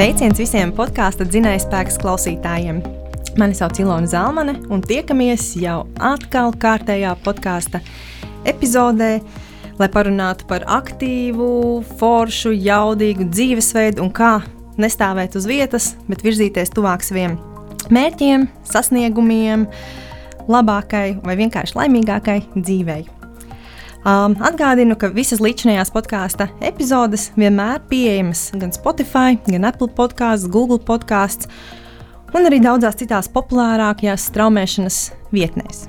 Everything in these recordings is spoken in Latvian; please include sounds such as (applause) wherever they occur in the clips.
Sveiciens visiem podkāstu dzinējspēks klausītājiem! Mani sauc Ilona Zalmane, un tiekamies jau atkal kārtējā podkāstu epizodē, lai parunātu par aktīvu, foršu, jaudīgu dzīvesveidu un kā nestāvēt uz vietas, bet virzīties tuvāk saviem mērķiem, sasniegumiem, labākai vai vienkārši laimīgākai dzīvei. Um, atgādinu, ka visas līdzinājās podkāstu epizodes vienmēr pieejamas gan Spotify, gan Apple podkāsts, Google podkāsts un arī daudzās citās populārākajās straumēšanas vietnēs.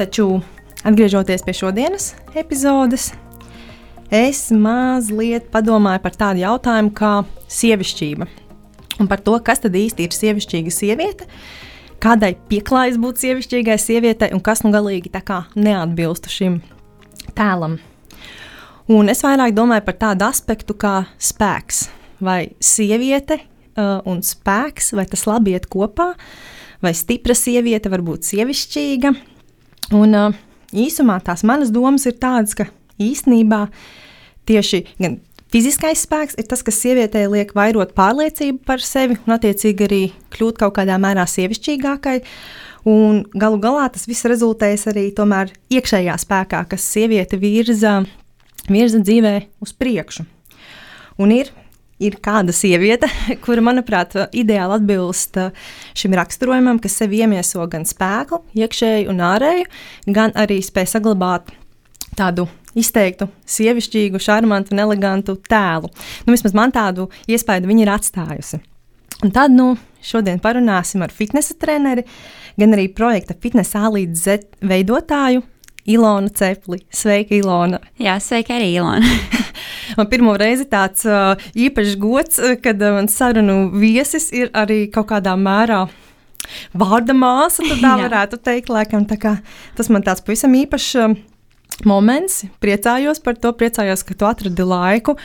Taču, atgriežoties pie šodienas epizodes, es mazliet padomāju par tādu jautājumu kā sievišķība un par to, kas tad īsti ir sievišķīga sieviete. Kādai pieklājas būt sievišķīgai sievietei, un kas nu galīgi neatbilst šim tēlam. Un es vairāk domāju par tādu aspektu kā spēks. Vai sieviete uh, un spēks, vai tas labi iet kopā, vai stipra sieviete var būt sievišķīga. Un uh, īsumā tās manas domas ir tādas, ka īstenībā tieši gan fiziskais spēks ir tas, kas sievietei liek vairot pārliecību par sevi un attiecīgi arī kļūt kaut kādā mērā sievišķīgākai. Un galu galā tas viss rezultējas arī tomēr iekšējā spēkā, kas sievieti virza, virza dzīvē uz priekšu. Un ir, ir kāda sieviete, (laughs) kura, manuprāt, ideāli atbilst šim raksturojumam, kas sev iemieso gan spēku, iekšēju un ārēju, gan arī spēj saglabāt tādu izteiktu, sievišķīgu, šarmantu un elegantu tēlu. Nu, vismaz man tādu iespēju viņa ir atstājusi. Un tad, nu, šodien parunāsim ar fitnesa treneri, gan arī projekta Fitnesa A līdz Z veidotāju Ilonu Cepli. Sveika, Ilona! Jā, sveika arī, Ilona! (laughs) (laughs) man pirmo reizi tāds uh, īpašs gods, kad uh, man sarunu viesis ir arī kaut kādā mērā. Vārda māsa, tā (laughs) varētu teikt, laikam, tā kā, tas man tāds pavisam īpašs uh, moments. Priecājos par to, priecājos, ka tu atradi laiku,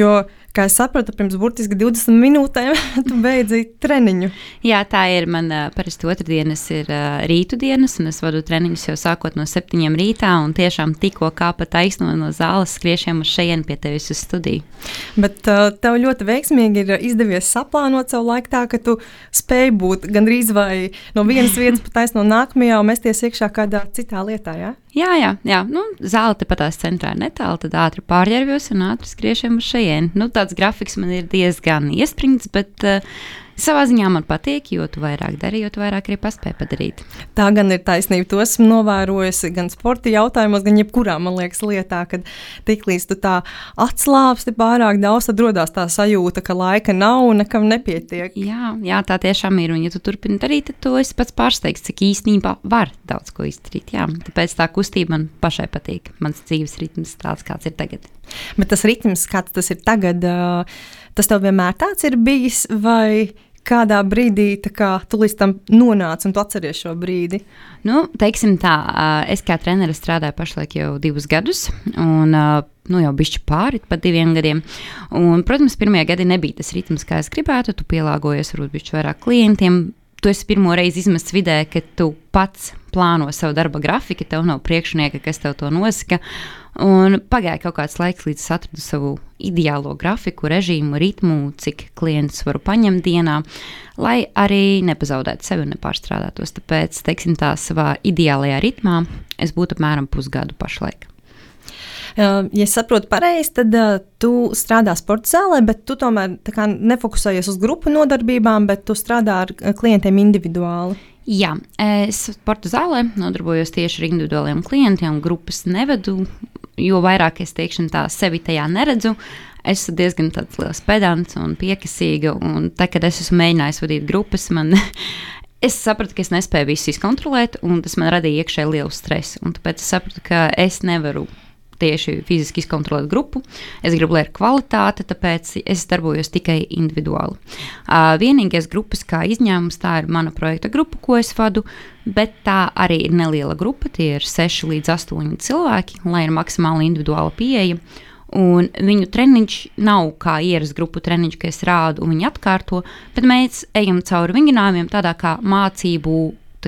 jo Kā es sapratu, pirms burtiski 20 minūtēm (laughs) tu beidzi treniņu. Jā, tā ir. Man uh, parasti otrdienas ir uh, rītu dienas, un es vadu treniņus jau sākot no septiņiem rītā. Un tiešām tikko kāpa taisno no zāles, skriešiem uz šejienes pie tevis uz studiju. Bet uh, tev ļoti veiksmīgi ir izdevies saplānot savu laiku tā, ka tu spēj būt gandrīz vai no vienas vietas pat taisno nākamajā un mesties iekšā kādā citā lietā. Ja? Jā, jā, jā. Nu, zāle tepat tās centrā ir netālu, tad ātri pārģērbjos un ātri skriešiem uz šejienu. Nu, tāds grafiks man ir diezgan iespringts, bet uh, savā ziņā man patīk, jo tu vairāk dari, jo tu vairāk arī paspēji padarīt. Tā gan ir taisnība. To esmu novērojusi gan sporta jautājumos, gan jebkurā, man liekas, lietā, kad tiklīdz tu tā atslābsti pārāk daudz, tad rodas tā sajūta, ka laika nav un nekam nepietiek. Jā, jā, tā tiešām ir. Un, ja tu turpini darīt, tad tu esi pats pārsteigts, cik īstenībā var daudz ko izdarīt. Jā, tāpēc tā kustība man pašai patīk. Mans dzīves ritms tāds, kāds ir tagad. Bet tas ritms, kāds tas ir tagad, tas tev vienmēr tāds ir bijis, vai kādā brīdī kā, tu līdz tam nonāci un tu atceries šo brīdi? Nu, teiksim tā, es kā treneris strādāju pašlaik jau divus gadus. Un, nu, jau bišķi pāri pat diviem gadiem. Un, protams, pirmie gadi nebija tas ritms, kā es gribētu. Tu pielāgojies varbūt bišķi vairāk klientiem. Tu esi pirmo reizi izmests vidē, ka tu pats plāno savu darba grafiku, tev nav priekšnieka, kas tev to nosaka. Un pagāja kaut kāds laiks, līdz es atradu savu ideālo grafiku, režīmu, ritmu, cik klientus varu paņemt dienā, lai arī nepazaudētu sevi un nepārstrādātos. Tāpēc, teiksim, tā savā ideālajā ritmā es būtu apmēram pusgadu pašlaik. Ja es saprotu pareizi, tad uh, tu strādā sporta zālē, bet tu tomēr nefokusējies uz grupu nodarbībām, bet tu strādā ar klientiem individuāli. Jā, es sporta zālē nodarbojos tieši ar individuāliem klientiem, grupas nevedu jo vairāk es teikšu, tā sevi tajā neredzu, es esmu diezgan liels pedants un piekasīga. Un tā, kad es esmu mēģinājis vadīt grupas, man. (laughs) Es sapratu, ka es nespēju visu izkontrolēt, un tas man radīja iekšēji lielu stresu. Tāpēc es sapratu, ka es nevaru tieši fiziski izkontrolēt grupu. Es gribu, lai ir kvalitāte, tāpēc es darbojos tikai individuāli. Uh, vienīgais grupas kā izņēmums tā ir mana projekta grupa, ko es vadu, bet tā arī ir neliela grupa. Tie ir 6 līdz 8 cilvēki, lai ir maksimāli individuāla pieeja. Un viņu treniņš nav kā ierasts grupu treniņš, ka es rādu un viņi atkārto, bet mēs ejam cauri vingrinājumiem tādā kā mācību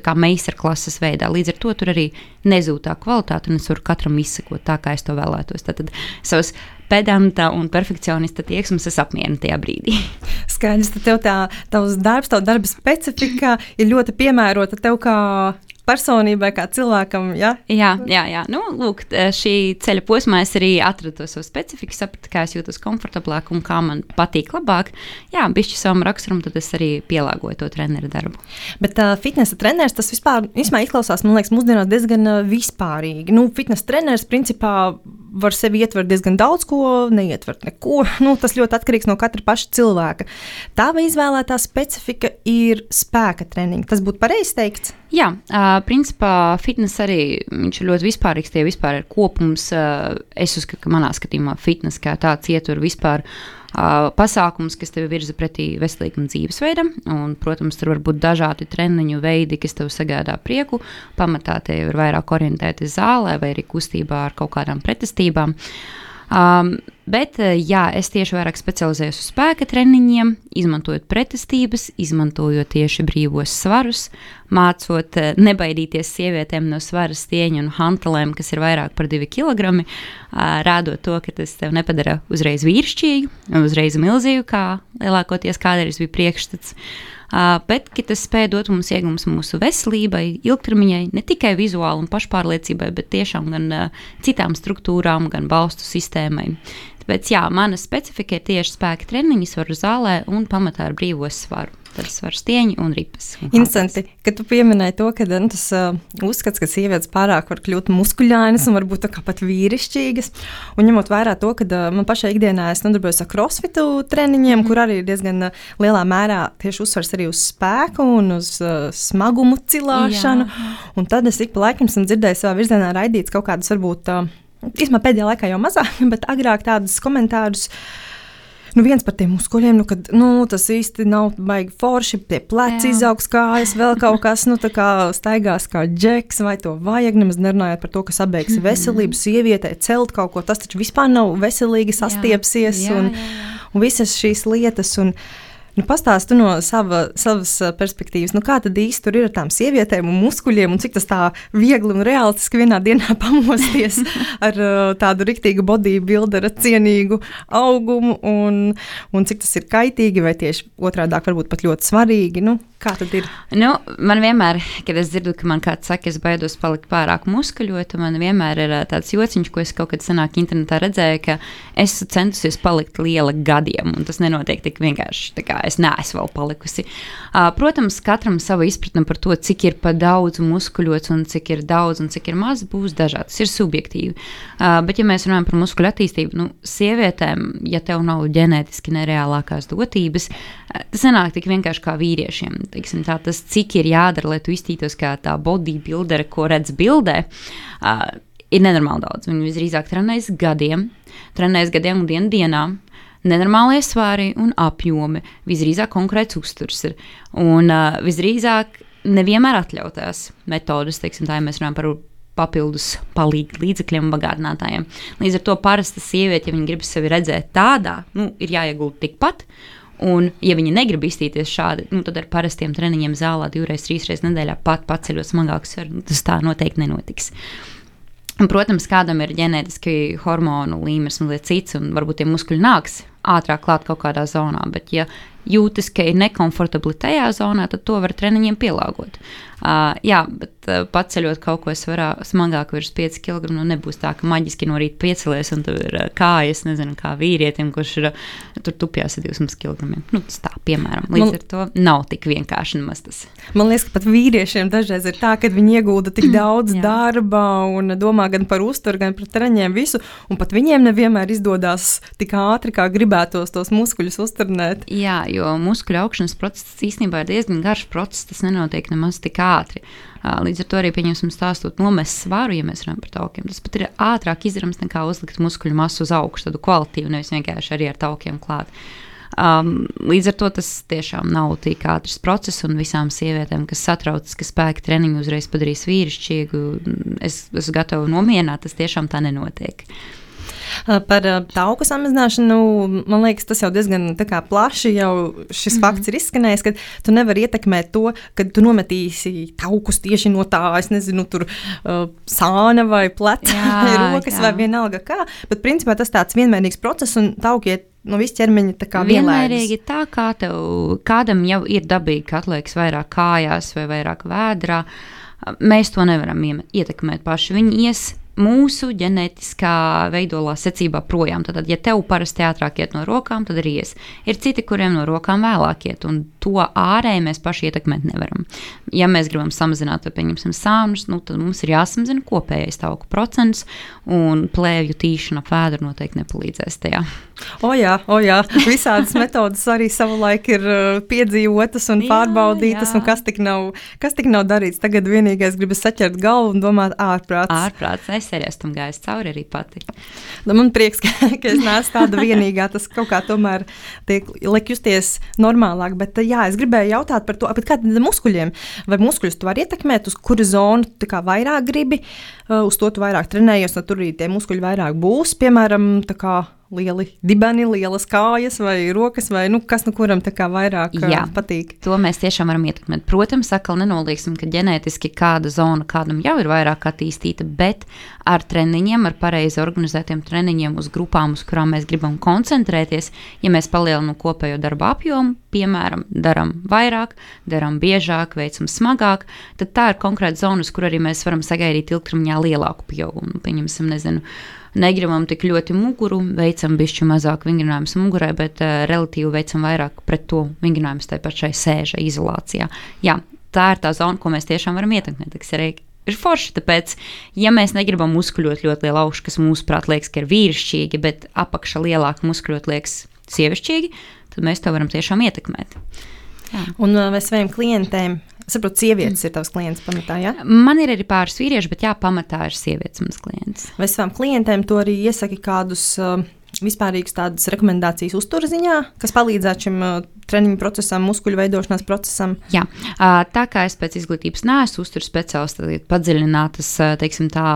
meistarklases veidā. Līdz ar to tur arī nezūd tā kvalitāte, un es varu katram izsekot tā, kā es to vēlētos. Tad savas pedanta un perfekcionista tieksmes es apmierinu tajā brīdī. (laughs) Skaidrs, ka tev tā, tavs darbs, tavs darba specifika ir ļoti piemērota tev kā personībai, kā cilvēkam. Ja? Jā, jā, jā. Nu, lūk, šī ceļa posmā es arī atradu to savu specifiku, sapratu, kā es jūtos komfortablāk un kā man patīk labāk. Jā, bišķi savam raksturam, tad es arī pielāgoju to treneru darbu. Bet uh, fitnesa treneris tas vispār izklausās, man liekas, mūsdienās diezgan vispārīgi. Nu, fitnesa treneris principā var sevi ietvert diezgan daudz ko, neietvert neko. (laughs) Nu, tas ļoti atkarīgs no katra paša cilvēka. Tava izvēlētā specifika ir spēka treniņa. Tas būtu pareizi teikts. Jā, principā fitnes arī ir ļoti vispārīgs. Tie vispār ir kopums. Es uzskatu, ka manā skatījumā fitnes kā tāds ietver vispār. Pasākums, kas tevi virza pretī veselīgam dzīvesveidam, un, protams, tur var būt dažādi treniņu veidi, kas tev sagādā prieku. Pamatā tie ir vairāk orientēti zālē vai arī kustībā ar kaut kādām pretestībām. Um, bet eh, jā, es tieši vairāk specializējos uz spēka treniņiem, izmantojot pretestības, izmantojot tieši brīvos svarus, mācot eh, nebaidīties sievietēm no svaras stieņa un hantelēm, kas ir vairāk par divi kilogrami, uh, rādot to, ka tas tev nepadara uzreiz vīrišķīgu uzreiz milzīgu, kā lielākoties kādreiz bija priekšstats. Bet tas spēj dot mums iegūmus mūsu veselībai, ilgtermiņai, ne tikai vizuāli un pašpārliecībai, bet tiešām gan citām struktūrām, gan balstu sistēmai. Tāpēc, jā, mana specifika ir tieši spēka treniņi, svaru zālē un pamatā ar brīvo svaru. Tad svaru stieņi un ripas. Interesanti, ka tu pieminēji to, ka nu, tas uh, uzskats, ka sievietes pārāk var kļūt muskuļainas un varbūt pat vīrišķīgas. Un ņemot vērā to, ka uh, man pašai ikdienā es nodarbojos ar crossfitu treniņiem, mm. kur arī ir diezgan uh, lielā mērā tieši uzsvars arī uz spēku un uz uh, smagumu cilāšanu. Jā. Un tad es ik pa laikam esmu dzirdējis savā virzienā raidīts kaut kādas varbūt. Uh, Īsumā pēdējā laikā jau mazāk, (laughs) bet agrāk tādus komentārus. Nu, viens par tiem muskuļiem, nu, kad nu, tas īsti nav baigi forši, tie pleci Jā. izaugs kājas, vēl kaut kas, nu, tā kā staigās kā džeks, vai to vajag, nemaz nerunājot par to, kas apbeigs mm -hmm. veselību sievietei, celt kaut ko, tas taču vispār nav veselīgi sastiepsies, jā. Jā, un, jā, jā. un visas šīs lietas. Un, Nu, Pastāstiet no sava, savas perspektīvas, nu, kā tad īsti tur ir ar tām sievietēm un muskuļiem, un cik tas tā viegli un realistiski vienā dienā (laughs) pamosties ar tādu riktīgu bodybuilderu, cienīgu augumu, un, un cik tas ir kaitīgi vai tieši otrādi varbūt pat ļoti svarīgi. Nu, Kā tad ir? Nu, man vienmēr, kad es dzirdu, ka man kāds saka, es baidos palikt pārāk muskuļota, man vienmēr ir tāds jociņš, ko es kaut kad senāk internetā redzēju, ka es centusies palikt liela gadiem, un tas nenotiek tik vienkārši. Tā kā es neesmu vēl palikusi. Protams, katram sava izpratne par to, cik ir pa daudz muskuļots un cik ir daudz un cik ir maz, būs dažāds. Ir subjektīvi. Bet, ja mēs runājam par muskuļu attīstību, nu, sievietēm, ja tev nav ģenētiski nereālākās dotības, tas nenāk tik vienkārši kā vīriešiem teiksim, tā, tas, cik ir jādara, lai tu iztītos kā tā bodybuildere, ko redz bildē, uh, ir nenormāli daudz. Viņi visdrīzāk trenējas gadiem, trenējas gadiem un dienu dienā. Nenormālie svari un apjomi, visdrīzāk konkrēts uzturs ir. Un uh, visdrīzāk nevienmēr atļautās metodas, teiksim, tā, ja mēs runājam par papildus palīdzību līdzekļiem un bagātinātājiem. Līdz ar to parasta sieviete, ja viņa grib sevi redzēt tādā, nu, ir jāiegulda tikpat. Un, ja viņi negrib iztīties šādi, nu, tad ar parastiem treniņiem zālē divreiz, trīsreiz nedēļā pat paceļot smagākus svarus, tas tā noteikti nenotiks. Un, protams, kādam ir ģenētiski hormonu līmenis lietas cits, un varbūt tie muskuļi nāks ātrāk klāt kaut kādā zonā. Bet, ja jūtas, ka ir nekomfortabli tajā zonā, tad to var treniņiem pielāgot. Uh, jā, bet uh, paceļot kaut ko svarā, smagāk, virs 5 kg, nu nebūs tā, ka maģiski no rīta piecelies un tur ir uh, kājas, nezinu, kā vīrietim, kurš ir tur tupjās ar 200 kg. Nu, tas tā, piemēram, līdz man, ar to nav tik vienkārši nemaz tas. Man liekas, ka pat vīriešiem dažreiz ir tā, ka viņi iegulda tik (clears throat) daudz darba un domā gan par uzturu, gan par treniņiem visu, un pat viņiem nevienmēr izdodas tik ātri, kā gribētos tos muskuļus uzturnēt. Jā, jo muskuļu augšanas process īstenībā ir diezgan garš process, tas nenotiek nemaz tik ātri ātri. Līdz ar to arī pieņemsim stāstot nomest svaru, ja mēs runājam par taukiem. Tas pat ir ātrāk izdarāms nekā uzlikt muskuļu masu uz augšu, tādu kvalitīvu, nevis vienkārši arī ar taukiem klāt. Um, līdz ar to tas tiešām nav tik ātrs process, un visām sievietēm, kas satraucas, ka spēka treniņu uzreiz padarīs vīrišķīgu, es esmu gatava nomierināt, tas tiešām tā nenotiek. Par tauku samazināšanu, man liekas, tas jau diezgan plaši jau šis mm -hmm. fakts ir izskanējis, ka tu nevari ietekmēt to, ka tu nometīsi taukus tieši no tā, es nezinu, tur uh, sāna vai pleca vai rokas jā. vai vienalga kā, bet principā tas tāds vienmērīgs process un tauki iet no visu ķermeņa tā kā vienmērīgi tā, kā tev, kādam jau ir dabīgi, ka atliekas vairāk kājās vai vairāk vēdrā. Mēs to nevaram ietekmēt paši. Viņi ies mūsu ģenētiskā veidolā secībā projām. Tad, ja tev parasti ātrāk iet no rokām, tad arī ies. Ir citi, kuriem no rokām vēlāk iet, un to ārēji mēs paši ietekmēt nevaram. Ja mēs gribam samazināt, vai pieņemsim sānus, nu, tad mums ir jāsamazina kopējais tauku procents, un plēvju tīšana ap vēdru noteikti nepalīdzēs tajā. O jā, o jā, visādas metodas arī savulaik ir uh, piedzīvotas un jā, pārbaudītas, jā. un kas tik, nav, kas tik nav darīts. Tagad vienīgais gribas saķert galvu un domāt ārprāts. Ārprāts, es arī esmu gājis cauri arī pati. Nu, man prieks, (laughs) ka, ka es neesmu tāda vienīgā, tas kaut kā tomēr tiek liek justies normālāk, bet jā, es gribēju jautāt par to, kā tad muskuļiem, vai muskuļus tu vari ietekmēt, uz kuru zonu tu vairāk gribi, uz to tu vairāk trenējies, un tur arī tie muskuļi vairāk būs, piemēram, tā kā lieli dibeni, lielas kājas vai rokas, vai nu, kas nu kuram tā kā vairāk Jā, patīk. To mēs tiešām varam ietekmēt. Protams, atkal nenolieksim, ka ģenētiski kāda zona kādam jau ir vairāk attīstīta, bet ar treniņiem, ar pareizi organizētiem treniņiem uz grupām, uz kurām mēs gribam koncentrēties, ja mēs palielinām kopējo darba apjomu, piemēram, darām vairāk, darām biežāk, veicam smagāk, tad tā ir konkrēta zona, uz kur arī mēs varam sagaidīt ilgtermiņā lielāku pieaugumu. Pieņemsim, nezinu, negribam tik ļoti muguru, veicam bišķi mazāk vingrinājumus mugurē, bet uh, relatīvi veicam vairāk pret to vingrinājumus tai pašai sēža izolācijā. Jā, tā ir tā zona, ko mēs tiešām varam ietekmēt. Tas ir, ir forši, tāpēc, ja mēs negribam muskuļot ļoti lielu augšu, kas mūsuprāt liekas, ka ir vīrišķīgi, bet apakša lielāka muskuļot liekas sievišķīgi, tad mēs to varam tiešām ietekmēt. Jā. Un uh, vai saviem klientiem Es saprotu, sievietes ir tavs klients pamatā. Ja? Man ir arī pāris vīrieši, bet jā, pamatā ir sievietes mans klients. Vai savām klientēm to arī iesaki kādus uh, vispārīgas tādas rekomendācijas uzturziņā, kas palīdzētu šim uh, treniņu procesam, muskuļu veidošanās procesam? Jā, uh, tā kā es pēc izglītības neesmu uzturu speciālists, tad padziļinātas, uh, teiksim tā,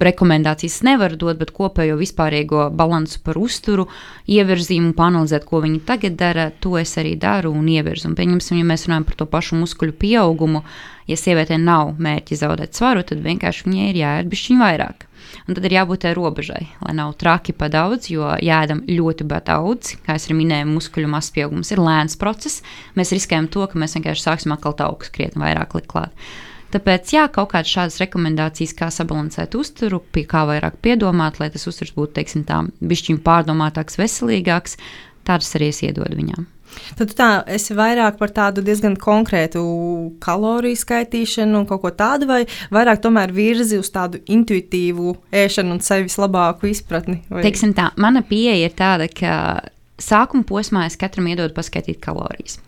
rekomendācijas nevaru dot, bet kopējo vispārīgo balansu par uzturu, ievirzījumu, panalizēt, ko viņi tagad dara, to es arī daru un ievirzu. Un, pieņemsim, ja mēs runājam par to pašu muskuļu pieaugumu, ja sievietē nav mērķi zaudēt svaru, tad vienkārši viņai ir jāēd bišķiņu vairāk. Un tad ir jābūt tai robežai, lai nav traki pa daudz, jo jādam ļoti daudz. Kā jau minēju, muskuļu masas pieaugums ir lēns process. Mēs riskējam to, ka mēs vienkārši sāksim atkal taukus krietni vairāk likt klāt. Tāpēc, jā, kaut kādas šādas rekomendācijas, kā sabalansēt uzturu, pie kā vairāk piedomāt, lai tas uzturs būtu, teiksim, tā, bišķiņ pārdomātāks, veselīgāks, tādas arī es iedodu viņām. Tad tā, es vairāk par tādu diezgan konkrētu kaloriju skaitīšanu un kaut ko tādu, vai vairāk tomēr virzi uz tādu intuitīvu ēšanu un sevis labāku izpratni? Vai? Teiksim tā, mana pieeja ir tāda, ka sākuma posmā es katram iedodu paskaidrot kalorijas.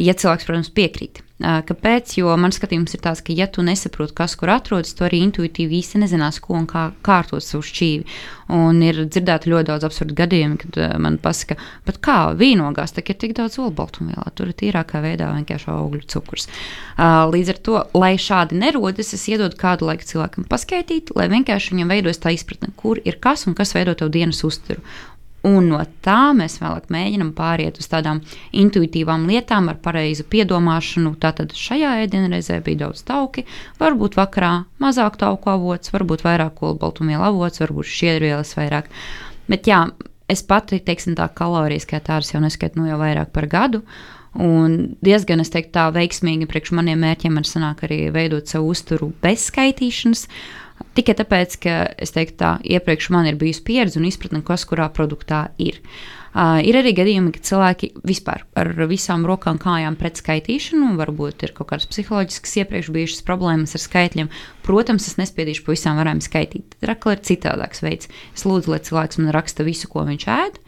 Ja cilvēks, protams, piekrīt. Kāpēc? Jo man skatījums ir tāds, ka, ja tu nesaproti, kas kur atrodas, tu arī intuitīvi īsti nezinās, ko un kā kārtot savu šķīvi. Un ir dzirdēti ļoti daudz absurdu gadījumu, kad man pasaka, pat kā vīnogās, tā ir tik daudz olbaltumvielā, tur ir tīrākā veidā vienkārši augļu cukurs. Līdz ar to, lai šādi nerodas, es iedodu kādu laiku cilvēkam paskaidrot, lai vienkārši viņam veidojas tā izpratne, kur ir kas un kas veido tev dienas uzturu. Un no tā mēs vēlāk mēģinām pāriet uz tādām intuitīvām lietām, ar pareizu piedomāšanu. Tātad šajā ēdienreizē bija daudz tauki, varbūt vakarā mazāk tauku avots, varbūt vairāk olbaltumvielu avots, varbūt šķiedrvielas vairāk. Bet jā, es pati, teiksim, tā kalorijas kā tādas jau neskaitu nu jau vairāk par gadu. Un diezgan, es teiktu, tā veiksmīgi priekš maniem mērķiem man sanāk arī veidot savu uzturu bez skaitīšanas. Uh, Tikai tāpēc, ka es teiktu, tā iepriekš man ir bijusi pieredze un izpratne, kas kurā produktā ir. Uh, ir arī gadījumi, kad cilvēki vispār ar visām rokām, kājām pret skaitīšanu, varbūt ir kaut kādas psiholoģiskas iepriekš bijušas problēmas ar skaitļiem. Protams, es nespiedīšu pa visām varām skaitīt. Rakla ir citādāks veids. Es lūdzu, lai cilvēks man raksta visu, ko viņš ēd.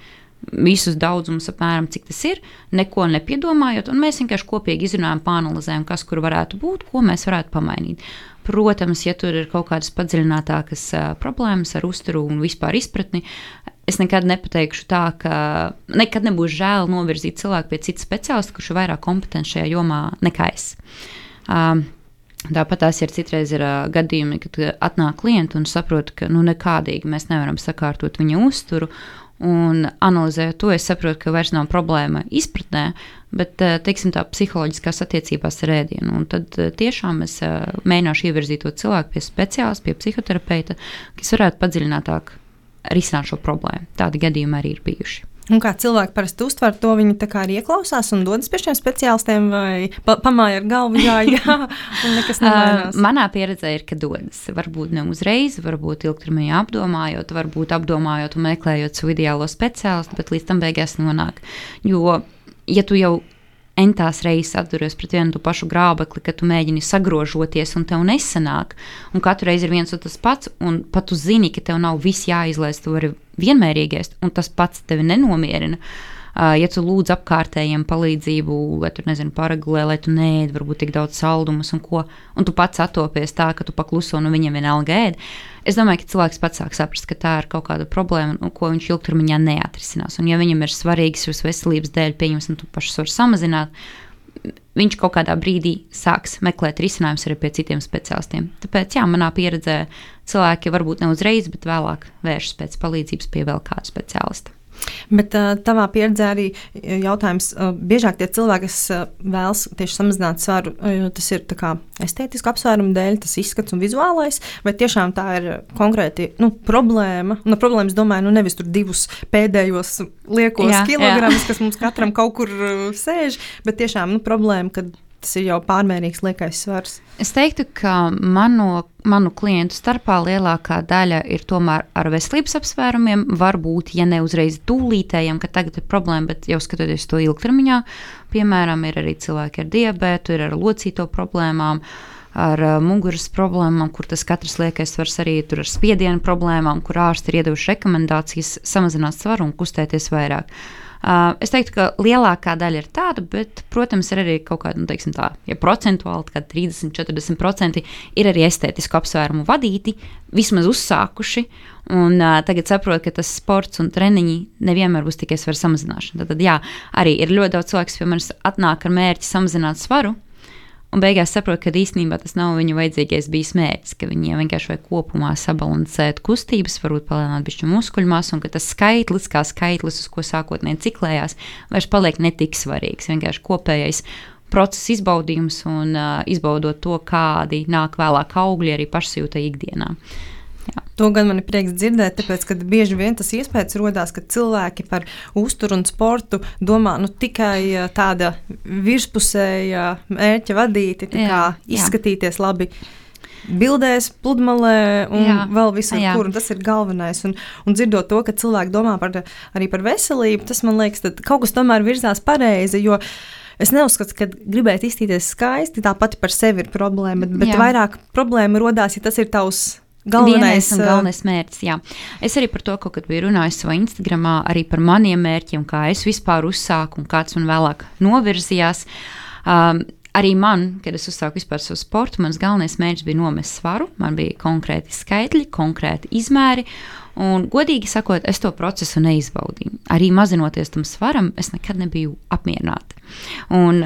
Visus daudzumus, apmēram cik tas ir, neko nepiedomājot, mēs vienkārši kopīgi izrunājam, pāranalizējam, kas kur varētu būt, ko mēs varētu pamainīt. Protams, ja tur ir kaut kādas padziļinātākas uh, problēmas ar uzturu un vispār izpratni, es nekad nepateikšu tā, ka nekad nebūs žēl novirzīt cilvēku pie cita speciālista, kurš ir vairāk kompetents šajā jomā nekā es. Um, Tāpat tās ir citreiz ir uh, gadījumi, kad atnāk klienti un saprot, ka nu, nekādīgi mēs nevaram sakārtot viņa uzturu. Un analizējot to, es saprotu, ka vairs nav problēma izpratnē, bet teiksim, tā psiholoģiskās attiecībās ar ēdienu. Un tad tiešām es mēģināšu ievirzīt to cilvēku pie speciālista, pie psihoterapeita, kas varētu padziļinātāk risināt šo problēmu. Tādi gadījumi arī ir bijuši. Un kā cilvēki parasti uztver to, viņi arī ieklausās un dodas pie šiem speciālistiem, vai pa, pamāja ar galvu, jā, jā, (laughs) un nekas nemainās. Uh, manā pieredzē ir, ka dodas. Varbūt ne uzreiz, varbūt ilgtermiņā apdomājot, varbūt apdomājot un meklējot savu ideālo speciālistu, bet līdz tam beigās nonāk. Jo, ja tu jau entās reizes atduries pret vienu to pašu grābekli, ka tu mēģini sagrožoties un tev nesanāk. Un katru reizi ir viens un tas pats, un pat tu zini, ka tev nav viss jāizlaiž, tu vari vienmērīgi ēst, un tas pats tevi nenomierina. Ja tu lūdz apkārtējiem palīdzību, vai tur nezinu, paregulē, lai tu neēd varbūt tik daudz saldumus un ko, un tu pats attopies tā, ka tu pakluso un viņam vienalga ēd. Es domāju, ka cilvēks pats sāk saprast, ka tā ir kaut kāda problēma, un ko viņš ilgtermiņā neatrisinās. Un, ja viņam ir svarīgs jūsu veselības dēļ, pieņemsim, tu pašus var samazināt, viņš kaut kādā brīdī sāks meklēt risinājumus arī pie citiem speciālistiem. Tāpēc, jā, manā pieredzē cilvēki varbūt ne uzreiz, bet vēlāk vēršas pēc palīdzības pie vēl kāda speciālista. Bet uh, tavā pieredzē arī jautājums, uh, biežāk tie cilvēki, kas vēlas tieši samazināt svaru, tas ir estētiski apsvērumu dēļ, tas izskats un vizuālais, vai tiešām tā ir konkrēti nu, problēma. Un problēmas, domāju, nu nevis tur divus pēdējos liekos jā, kilogramus, jā. kas mums katram kaut kur sēž, bet tiešām nu, problēma, kad tas ir jau pārmērīgs liekais svars. Es teiktu, ka manu, manu klientu starpā lielākā daļa ir tomēr ar veselības apsvērumiem. Varbūt, ja ne uzreiz tūlītējiem, ka tagad ir problēma, bet jau skatoties to ilgtermiņā, piemēram, ir arī cilvēki ar diabetu, ir ar locīto problēmām. Ar uh, muguras problēmām, kur tas katrs liekais svars arī ir ar spiedienu problēmām, kur ārsti ir iedevuši rekomendācijas samazināt svaru un kustēties vairāk. Uh, Uh, es teiktu, ka lielākā daļa ir tāda, bet, protams, ir arī kaut kāda, nu, teiksim, tā, ja procentuāli, kad 30, 40% ir arī estētisku apsvērumu vadīti, vismaz uzsākuši, un uh, tagad saprot, ka tas sports un treniņi nevienmēr būs tikai svara samazināšana. Tad, tad, jā, arī ir ļoti daudz cilvēku, kas pie manis atnāk ar mērķi samazināt svaru, Un beigās saprotu, ka īstenībā tas nav viņu vajadzīgais bijis mērķis, ka viņiem vienkārši vajag kopumā sabalansēt kustības, varbūt palielināt bišķi muskuļu masu, un ka tas skaitlis, kā skaitlis, uz ko sākotnēji ciklējās, vairs paliek netik svarīgs. Vienkārši kopējais procesa izbaudījums un uh, izbaudot to, kādi nāk vēlāk augļi arī pašsajūta ikdienā. Uh. To gan man ir prieks dzirdēt, tāpēc, ka bieži vien tas iespējas rodās, ka cilvēki par uzturu un sportu domā nu, tikai tāda virspusēja mērķa vadīti, tā kā jā, izskatīties jā. labi bildēs, pludmalē un jā, vēl visur, jā. kur. Tas ir galvenais. Un, un dzirdot to, ka cilvēki domā par, arī par veselību, tas man liekas, ka kaut kas tomēr virzās pareizi. Es neuzskatu, ka gribēt izskatīties skaisti, tāpat par sevi ir problēma, bet, bet vairāk problēma radās, ja tas ir tavs Galvenais, un galvenais mērķis. Jā. Es arī par to kaut kad biju runājis savā Instagramā, arī par maniem mērķiem, kā es vispār uzsāku un kāds man vēlāk novirzījās. Um, arī man, kad es uzsāku vispār savu sportu, mans galvenais mērķis bija nomest svaru. Man bija konkrēti skaitļi, konkrēti izmēri. Un, godīgi sakot, es to procesu neizbaudīju. Arī mazinoties tam svaram, es nekad nebiju apmierināta. Un,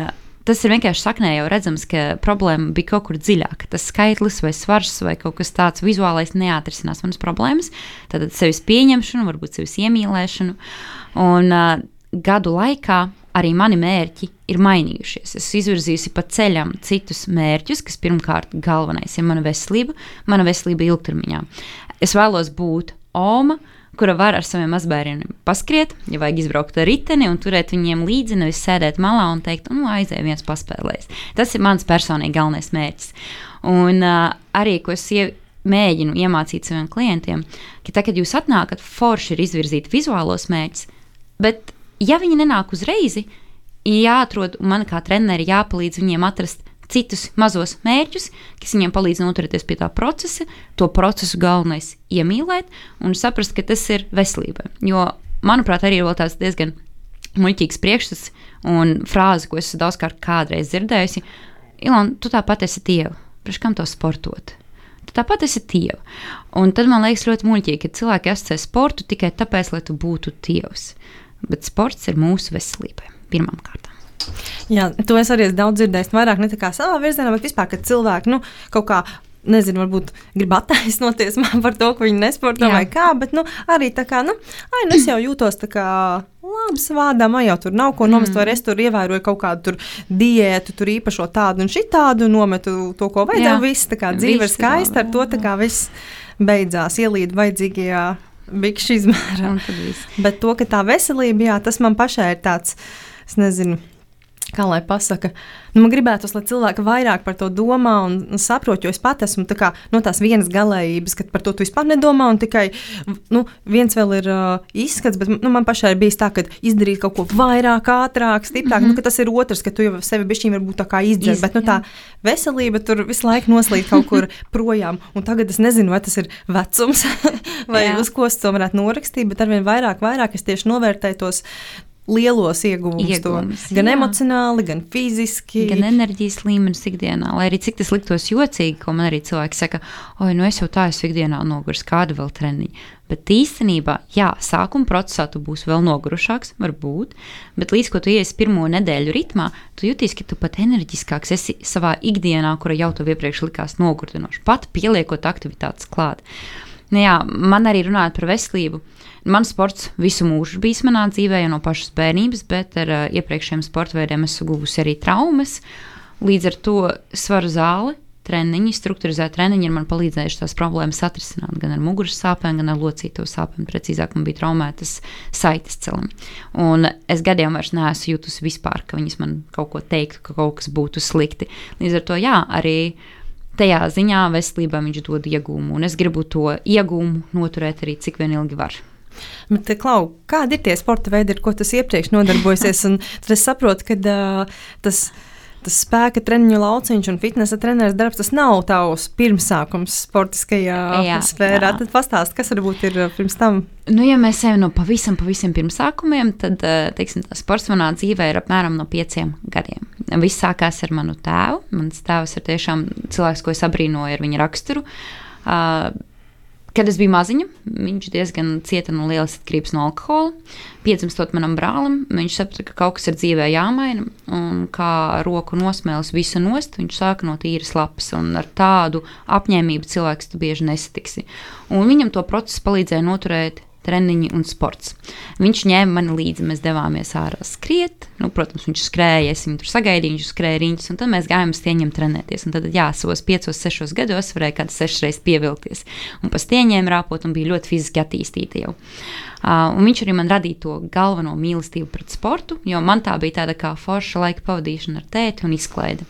Tas ir vienkārši saknē jau redzams, ka problēma bija kaut kur dziļāka. Tas skaitlis vai svars vai kaut kas tāds vizuālais neatrisinās manas problēmas. Tad sevis pieņemšanu, varbūt sevis iemīlēšanu. Un uh, gadu laikā arī mani mērķi ir mainījušies. Es izvirzījusi pa ceļam citus mērķus, kas pirmkārt galvenais ir mana veselība, mana veselība ilgtermiņā. Es vēlos būt Oma, kura var ar saviem mazbērniem paskriet, ja vajag izbraukt ar riteni un turēt viņiem līdzi, nevis sēdēt malā un teikt, nu, aizēj viens paspēlēs. Tas ir mans personīgi galvenais mērķis. Un uh, arī, ko es iev mēģinu iemācīt saviem klientiem, ka tad, kad jūs atnākat, forši ir izvirzīt vizuālos mērķus, bet ja viņi nenāk uzreiz, ir jāatrod, man kā trenerim jāpalīdz viņiem atrast citus mazos mērķus, kas viņiem palīdz noturēties pie tā procesa, to procesu galvenais iemīlēt un saprast, ka tas ir veselībai. Jo, manuprāt, arī ir tāds diezgan muļķīgs priekšstats un frāze, ko esmu daudzkārt kādreiz dzirdējusi. Ilona, tu tāpat esi tieva. Priekš kam to sportot? Tu tāpat esi tieva. Un tad man liekas ļoti muļķīgi, ka cilvēki asociē sportu tikai tāpēc, lai tu būtu tievs. Bet sports ir mūsu veselībai pirmām kārtām. Jā, to es arī esmu daudz dzirdējis. Vairāk ne tikai savā virzienā, bet vispār, ka cilvēki nu, kaut kā nezinu, varbūt grib attaisnoties (laughs) man par to, ka viņi nesporto Jā. vai kā, bet nu, arī tā kā, nu, ai, nu, es jau jūtos tā kā labi svādā, man jau tur nav ko nomest, mm. vai es tur ievēroju kaut kādu diētu, tur īpašo tādu un šitādu, nometu to, ko vajadzēja. Viss tā kā dzīve ir skaista, ar to tā kā viss beidzās, ielīd vajadzīgajā bikšu izmērā. Bet to, ka tā veselība, jā, tas man pašai ir tāds, es nezinu kā lai pasaka, nu, man gribētos, lai cilvēki vairāk par to domā un, un saprot, jo es pat esmu tā kā, no tās vienas galējības, ka par to tu vispār nedomā, un tikai nu, viens vēl ir uh, izskats, bet nu, man pašai ir bijis tā, ka izdarīt kaut ko vairāk, ātrāk, stiprāk, mm -hmm. nu, tas ir otrs, ka tu jau sevi bišķiņi varbūt tā kā izdzēs, bet nu, tā veselība tur visu laiku noslīd kaut kur (laughs) projām, un tagad es nezinu, vai tas ir vecums, (laughs) vai Jā. uz ko es to varētu norakstīt, bet arvien vairāk, vairāk es tieši novērtēju tos lielos ieguvumus. Ieguvumus gan jā. emocionāli, gan fiziski. Gan enerģijas līmenis ikdienā. Lai arī cik tas liktos jocīgi, ko man arī cilvēki saka, oi, nu es jau tā esmu ikdienā noguris, kāda vēl treniņa. Bet īstenībā, jā, sākuma procesā tu būsi vēl nogurušāks, varbūt, bet līdz ko tu iesi pirmo nedēļu ritmā, tu jūties, ka tu pat enerģiskāks esi savā ikdienā, kura jau tev iepriekš likās nogurdinoša, pat pieliekot aktivitātes klāt. Nu, jā, man arī runājot par veselību, Man sports visu mūžu bijis manā dzīvē, jau no pašas bērnības, bet ar uh, iepriekšējiem sporta veidiem esmu guvusi arī traumas. Līdz ar to svaru zāli, treniņi, struktūrizēti treniņi ir man palīdzējuši tās problēmas atrisināt gan ar muguras sāpēm, gan ar locīto sāpēm. Precīzāk, man bija traumētas saites celim. Un es gadiem vairs neesmu jutusi vispār, ka viņas man kaut ko teiktu, ka kaut kas būtu slikti. Līdz ar to, jā, arī tajā ziņā veselībā viņš dod iegūmu, un es gribu to iegūmu noturēt arī cik vien ilgi var. Bet, eh, Klau, kādi ir tie sporta veidi, ar ko tas iepriekš nodarbojasies? Tad es saprotu, ka uh, tas tas spēka treniņu lauciņš un fitnesa treneris darbs, tas nav tavs pirmsākums sportiskajā jā, sfērā. Jā. Tad pastāst, kas varbūt ir pirms tam. Nu, ja mēs ejam no pavisam, pavisam pirmsākumiem, tad teiksim, sports manā dzīvē ir apmēram no pieciem gadiem. Viss sākās ar manu tēvu. Mans tēvs ir tiešām cilvēks, ko es abrīnoju ar viņa raksturu. Uh, Kad es biju maziņa, viņš diezgan cieta no lielas atkarības no alkohola. Piedzimstot manam brālim, viņš saprata, ka kaut kas ir dzīvē jāmaina, un kā roku nosmēlis visu nost, viņš sāka no tīras lapas, ar tādu apņēmību cilvēks tu bieži nesatiksi. Un viņam to procesu palīdzēja noturēt treniņi un sports. Viņš ņēma mani līdzi, mēs devāmies ārā skriet. Nu, protams, viņš skrēja, es viņu tur sagaidīju, viņš skrēja riņķus, un tad mēs gājām uz stieņiem trenēties. Un tad, jā, savos piecos, sešos gados varēja kādas sešas reizes pievilkties. Un pa stieņiem rāpot, un bija ļoti fiziski attīstīta jau. Uh, un viņš arī man radīja to galveno mīlestību pret sportu, jo man tā bija tāda kā forša laika pavadīšana ar tēti un izklaide.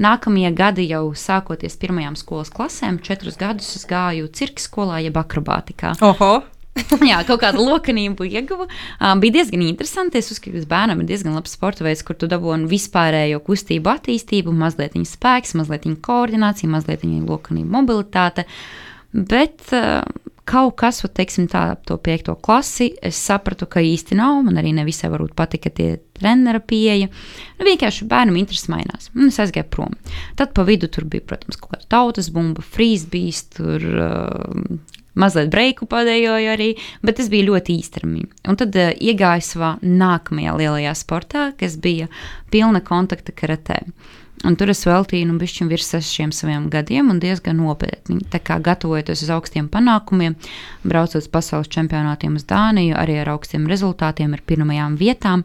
Nākamie gadi jau sākoties pirmajām skolas klasēm, četrus gadus es gāju cirka skolā, jeb akrobātikā. Oho! (laughs) Jā, kaut kāda lokanība ieguva. Um, bija diezgan interesanti. Es uzskatu, ka bērnam ir diezgan labs sporta veids, kur tu dabūji vispārējo kustību attīstību, mazliet viņa spēks, mazliet viņa koordinācija, mazliet viņa lokanība, mobilitāte. Bet uh, kaut kas, teiksim, tā, to piekto klasi, es sapratu, ka īsti nav. Man arī nevisai varbūt patika tie trenera pieeja. Nu, vienkārši bērnam interesi mainās. Un es aizgāju prom. Tad pa vidu tur bija, protams, kaut kāda tautas bumba, frīzbīs, tur uh, mazliet breiku padējoju arī, bet tas bija ļoti īstermiņā. Un tad uh, iegāju savā nākamajā lielajā sportā, kas bija pilna kontakta karatē. Un tur es veltīju nu, bišķiņu virs sešiem saviem gadiem un diezgan nopietni. Tā kā gatavojoties uz augstiem panākumiem, braucot uz pasaules čempionātiem uz Dāniju, arī ar augstiem rezultātiem, ar pirmajām vietām.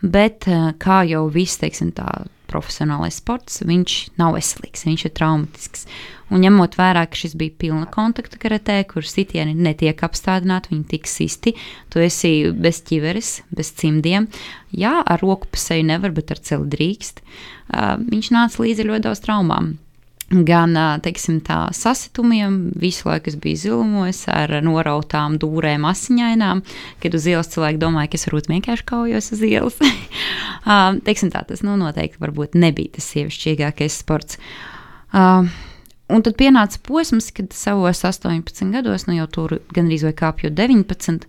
Bet uh, kā jau viss, teiksim, tā profesionālais sports, viņš nav veselīgs, viņš ir traumatisks. Un ņemot vērā, ka šis bija pilna kontakta karatē, kur sitieni netiek apstādināti, viņi tik sisti, tu esi bez ķiveres, bez cimdiem. Jā, ar roku pa seju nevar, bet ar celi drīkst. Uh, viņš nāca līdzi ļoti daudz traumām gan teiksim, tā, sasitumiem. Visu laiku es biju zilumos ar norautām dūrēm, asiņainām, kad uz ielas cilvēki domāja, ka es varbūt vienkārši kaujos uz ielas. (laughs) teiksim, tā, tas nu, noteikti nebija tas sievišķīgākais sports. Uh, Un tad pienāca posms, kad savos 18 gados, nu jau tur gandrīz vai kāpjot 19,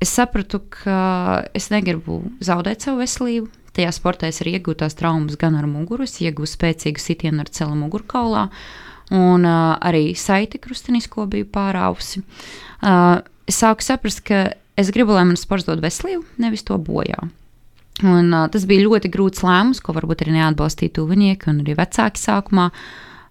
es sapratu, ka es negribu zaudēt savu veselību. Tajā sportā es arī iegūstu tās traumas gan ar muguru, es iegūstu spēcīgu sitienu ar celu mugurkaulā, un uh, arī saiti krustenisko biju pārāvusi. Uh, es sāku saprast, ka es gribu, lai man sports dod veselību, nevis to bojā. Un, uh, tas bija ļoti grūts lēmums, ko varbūt arī neatbalstīja tuvinieki un arī vecāki sākumā.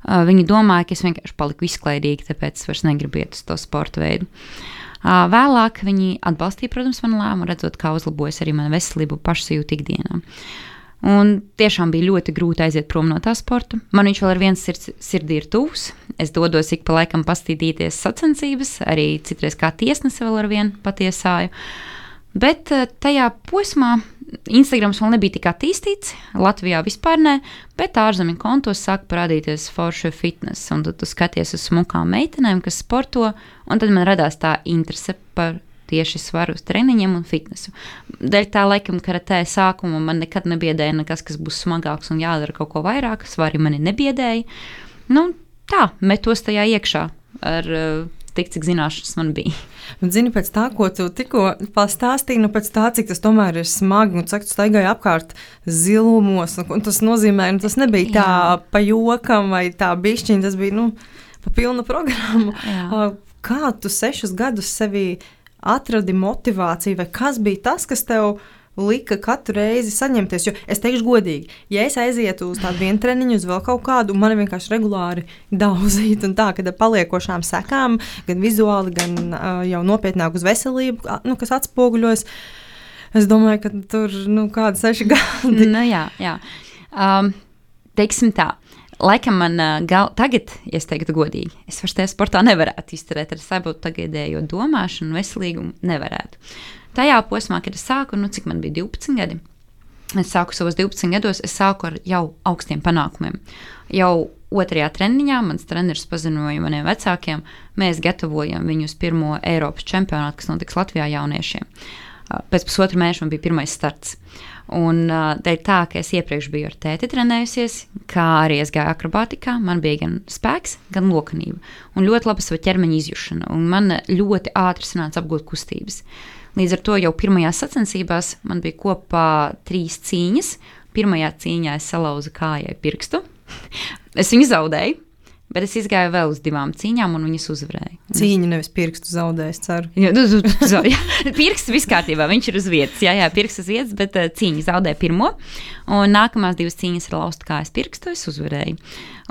Uh, viņi domāja, ka es vienkārši paliku izklaidīga, tāpēc es vairs negribu iet uz to sporta veidu. Uh, vēlāk viņi atbalstīja, protams, manu lēmumu, redzot, kā uzlabojas arī mana veselība, pašsajūta ikdienā. Un tiešām bija ļoti grūti aiziet prom no tā sporta. Man viņš vēl ar viens sirds, sirdī ir tuvs. Es dodos ik pa laikam pastīties sacensības, arī citreiz kā tiesnese vēl ar vienu patiesāju. Bet tajā posmā Instagrams vēl nebija tik attīstīts, Latvijā vispār ne, bet ārzemju kontos sāk parādīties forša fitness. Un tad tu skaties uz smukām meitenēm, kas sporto, un tad man radās tā interese par tieši svaru treniņiem un fitnesu. Dēļ tā laikam karatē sākuma man nekad nebiedēja nekas, kas būs smagāks un jādara kaut ko vairāk, svari mani nebiedēja. Nu, tā, metos tajā iekšā ar uh, tik, cik zināšanas man bija. Un, zini, pēc tā, ko tu tikko pastāstīji, nu, pēc tā, cik tas tomēr ir smagi, un cik tu staigāji apkārt zilumos, un, un tas nozīmē, nu, tas nebija Jā. tā pa jokam vai tā bišķiņa, tas bija, nu, pa pilnu programmu. Jā. Kā tu sešus gadus sevi atradi motivāciju, vai kas bija tas, kas tev bija? Lika katru reizi saņemties. Jo es teikšu, godīgi, ja es aizietu uz tādu vienu treniņu, uz vēl kaut kādu, man vienkārši regulāri daudzīt, un tā, ka ar paliekošām sekām, gan vizuāli, gan uh, jau nopietnāk uz veselību, nu, kas atspoguļojas. Es domāju, ka tur nu, kādi seši (laughs) gadi. nu, jā, jā. Um, teiksim tā. Laikam man uh, gal, tagad, ja es teiktu godīgi, es vairs tajā sportā nevarētu izturēt ar savu tagadējo domāšanu, veselīgumu nevarētu tajā posmā, kad es sāku, nu, cik man bija 12 gadi, es sāku savos 12 gados, es sāku ar jau augstiem panākumiem. Jau otrajā treniņā mans treneris paziņoja maniem vecākiem, mēs gatavojam viņus pirmo Eiropas čempionātu, kas notiks Latvijā jauniešiem. Pēc pusotra mēneša man bija pirmais starts. Un dēļ tā, ka es iepriekš biju ar tēti trenējusies, kā arī es gāju akrobātikā, man bija gan spēks, gan lokanība. Un ļoti laba sava ķermeņa izjūšana. Un man ļoti ātri sanāca apgūt kustības. Uh, Līdz ar to jau pirmajās sacensībās man bija kopā trīs cīņas. Pirmajā cīņā es salauzu kājai pirkstu. (laughs) es viņu zaudēju. Bet es gāju vēl uz divām cīņām, un viņas uzvarēja. Cīņa nevis pirkstu zaudēja, es ceru. Jā, nu, (laughs) jā pirksts viss kārtībā, viņš ir uz vietas. Jā, jā pirksts uz vietas, bet uh, cīņa zaudēja pirmo. Un nākamās divas cīņas ar laustu kājas pirkstu es uzvarēju.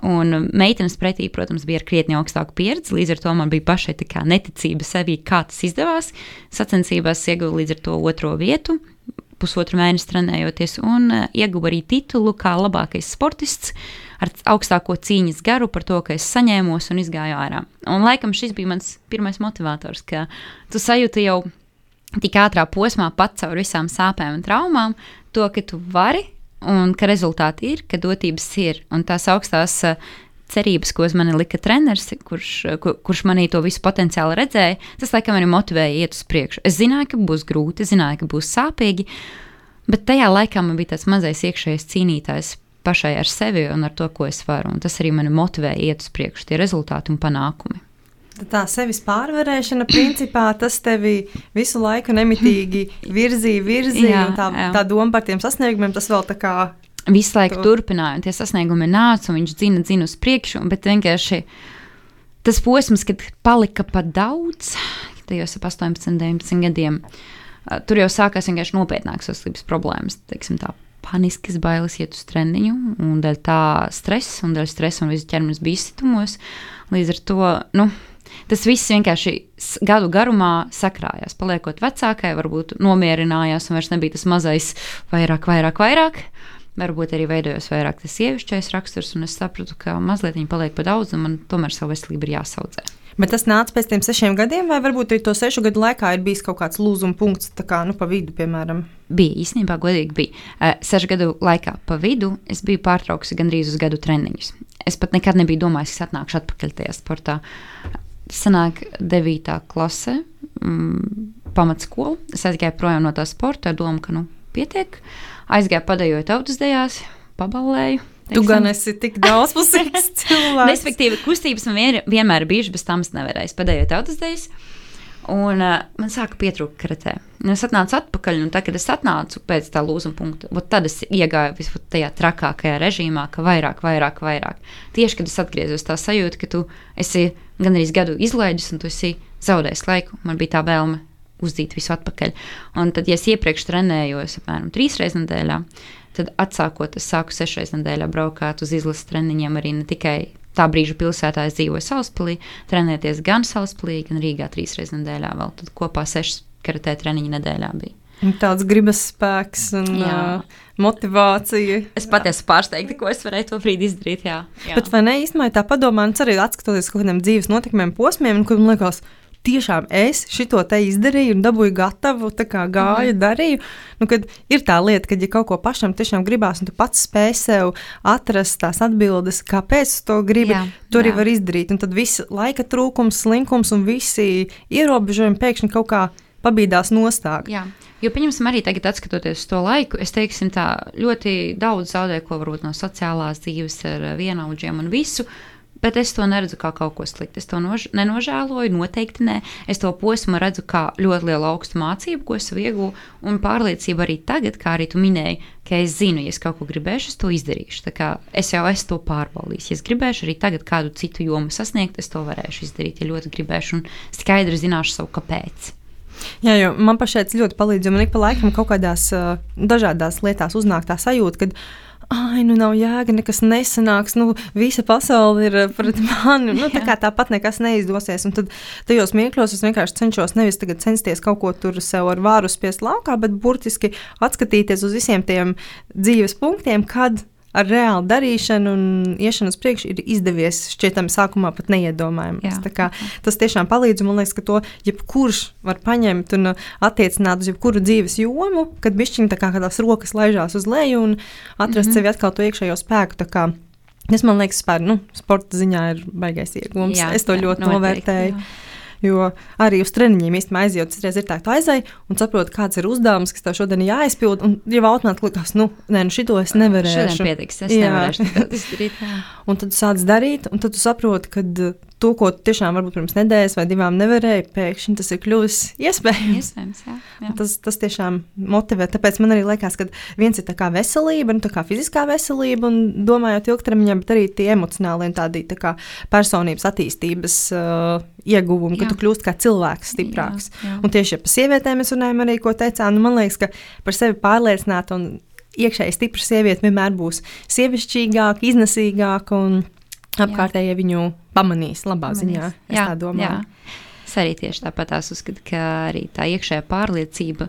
Un meitenes pretī, protams, bija ar krietni augstāku pieredzi. Līdz ar to man bija pašai neticība sevī, kā tas izdevās. Sacensībās ieguvu līdz ar to otro vietu pusotru mēnesi trenējoties, un uh, ieguva arī titulu kā labākais sportists ar augstāko cīņas garu par to, ka es saņēmos un izgāju ārā. Un laikam šis bija mans pirmais motivators, ka tu sajūti jau tik ātrā posmā pats caur visām sāpēm un traumām, to, ka tu vari un ka rezultāti ir, ka dotības ir un tās augstās uh, cerības, ko man lika treneris, kurš, kur, kurš manī to visu potenciāli redzēja, tas laikam arī motivēja iet uz priekšu. Es zināju, ka būs grūti, zināju, ka būs sāpīgi, bet tajā laikā man bija tas mazais iekšējais cīnītājs pašai ar sevi un ar to, ko es varu. Un tas arī mani motivēja iet uz priekšu, tie rezultāti un panākumi. Tā sevis pārvarēšana, principā, tas tevi visu laiku nemitīgi virzīja, virzīja. Tā, jā. tā doma par tiem sasniegumiem, tas vēl tā kā visu laiku turpināja, un tie sasniegumi nāca, un viņš dzina, dzina uz priekšu, bet vienkārši tas posms, kad palika pa daudz, tajos ap 18, 19 gadiem, tur jau sākās vienkārši nopietnākas veselības problēmas, teiksim tā. Paniskas bailes iet uz treniņu, un dēļ tā stresa, un dēļ stresa un visu ķermenis bija izsitumos. Līdz ar to, nu, tas viss vienkārši gadu garumā sakrājās. Paliekot vecākai, varbūt nomierinājās, un vairs nebija tas mazais vairāk, vairāk, vairāk. Varbūt arī veidojos vairāk tas sievišķais raksturs, un es sapratu, ka mazliet viņa paliek par daudz, un man tomēr savu veselību ir jāsaudzē. Bet tas nāca pēc tam sešiem gadiem, vai varbūt arī to sešu gadu laikā ir bijis kaut kāds lūzuma punkts, kā nu, pa vidu, piemēram? Bija īstenībā, godīgi bija. Uh, sešu gadu laikā pa vidu es biju pārtraukusi gandrīz uz gadu treniņus. Es pat nekad nebiju domājis, ka atnākšu atpakaļ tajā sportā. Sanāk, 9. klase, mm, pamatskola. Es aizgāju projām no tā sporta ar domu, ka nu, pietiek. Aizgāju padējot tautas dejās, pabalēju. Tu gan esi tik daudzpusīgs (laughs) cilvēks. Respektīvi, kustības man vien, vienmēr ir bijušas, bez tam es nevarēju. Padējot tautas dejas. Un uh, man sāka pietrūkt karatē. Un es atnācu atpakaļ, un tā, kad es atnācu pēc tā lūzuma punkta, tad es iegāju visur tajā trakākajā režīmā, ka vairāk, vairāk, vairāk. Tieši kad es atgriezos, tā sajūta, ka tu esi gandrīz gadu izlaidis, un tu esi zaudējis laiku. Man bija tā vēlme uzdīt visu atpakaļ. Un tad, ja es iepriekš trenējos apmēram trīs reizes nedēļā, tad atsākot, es sāku sešreiz nedēļā braukāt uz izlases treniņiem arī ne tikai tā brīža pilsētā es dzīvoju Salaspīlī, trenēties gan Salaspīlī, gan Rīgā trīs reizes nedēļā. Vēl tad kopā sešas karatē treniņu nedēļā bija. Tāds gribas spēks un jā. uh, motivācija. Es patiesi pārsteigta, ko es varēju to brīdi izdarīt. Jā, jā. Bet vai ne īstenībā tā padomā, un arī atskatoties kaut kādiem dzīves notikumiem, posmiem, un kur man liekas, tiešām es šo te izdarīju un dabūju gatavu, tā kā gāju, mm. darīju. Nu, kad ir tā lieta, ka, ja kaut ko pašam tiešām gribās, un tu pats spēj sev atrast tās atbildes, kāpēc tu to gribi, jā, to arī jā. var izdarīt. Un tad viss laika trūkums, slinkums un visi ierobežojumi pēkšņi kaut kā pabīdās nostāk. Jā. Jo, pieņemsim, arī tagad, skatoties uz to laiku, es teiksim, tā ļoti daudz zaudēju, ko varbūt no sociālās dzīves ar vienaudžiem un visu. Bet es to neredzu kā kaut ko sliktu. Es to nož nenožēloju, noteikti nē. Es to posmu redzu kā ļoti lielu augstu mācību, ko esmu ieguvusi, un pārliecību arī tagad, kā arī tu minēji, ka es zinu, ja es kaut ko gribēšu, es to izdarīšu. Es jau esmu to pārbaudījis. Ja es gribēšu arī tagad kādu citu jomu sasniegt, es to varēšu izdarīt, ja ļoti gribēšu, un skaidri zināšu savu kāpēc. Jā, jo man pašai tas ļoti palīdz, jo man ik pa laikam kaut kādās uh, dažādās lietās uznāk tā sajūta, ka Ai, nu nav jēga, nekas nesanāks. Nu, visa pasaule ir pret (laughs) mani. Nu, tā kā tāpat nekas neizdosies. Un tad tajos mirkļos es vienkārši cenšos nevis censties kaut ko tur sev ar vāru spiest laukā, bet burtiski atskatīties uz visiem tiem dzīves punktiem, kad ar reālu darīšanu un iešanu uz priekšu ir izdevies šķietami sākumā pat neiedomājams. Tas tiešām palīdz, man liekas, ka to jebkurš var paņemt un attiecināt uz jebkuru dzīves jomu, kad bišķiņi tā kā tās rokas laižās uz leju un atrast mm -hmm. sevi atkal to iekšējo spēku. Tas man liekas, par nu, sporta ziņā ir baigais iegūms. Es to jā, ļoti noteikti, novērtēju. Jā. Jo arī uz treniņiem īstenībā aizjūt, citreiz ir tā, ka aizēj un saprot, kāds ir uzdevums, kas tev šodien jāizpild. Un jau automātiski likās, nu, nē, nu šito es nevarēšu. Šodien pietiks, es jā. nevarēšu izdarīt. un tad tu sāc darīt, un tad tu saproti, ka to, ko tiešām varbūt pirms nedēļas vai divām nevarēja, pēkšņi tas ir kļuvis iespējams. iespējams jā, jā. Tas, tas tiešām motivē. Tāpēc man arī liekas, ka viens ir tā veselība, nu, tā fiziskā veselība, un domājot ilgtermiņā, bet arī tie emocionāli un tādi tā personības attīstības uh, ieguvumi, ka tu kļūsi kā cilvēks stiprāks. Jā, jā. Un tieši ja par sievietēm mēs runājam arī, ko teicām, nu, man liekas, ka par sevi pārliecināta un iekšēji stipra sieviete vienmēr būs sievišķīgāka, iznesīgāka un apkārtējie ja viņu pamanīs labā pamanīs. ziņā. Es jā, tā domāju. Jā. Es arī tieši tāpat uzskatu, ka arī tā iekšējā pārliecība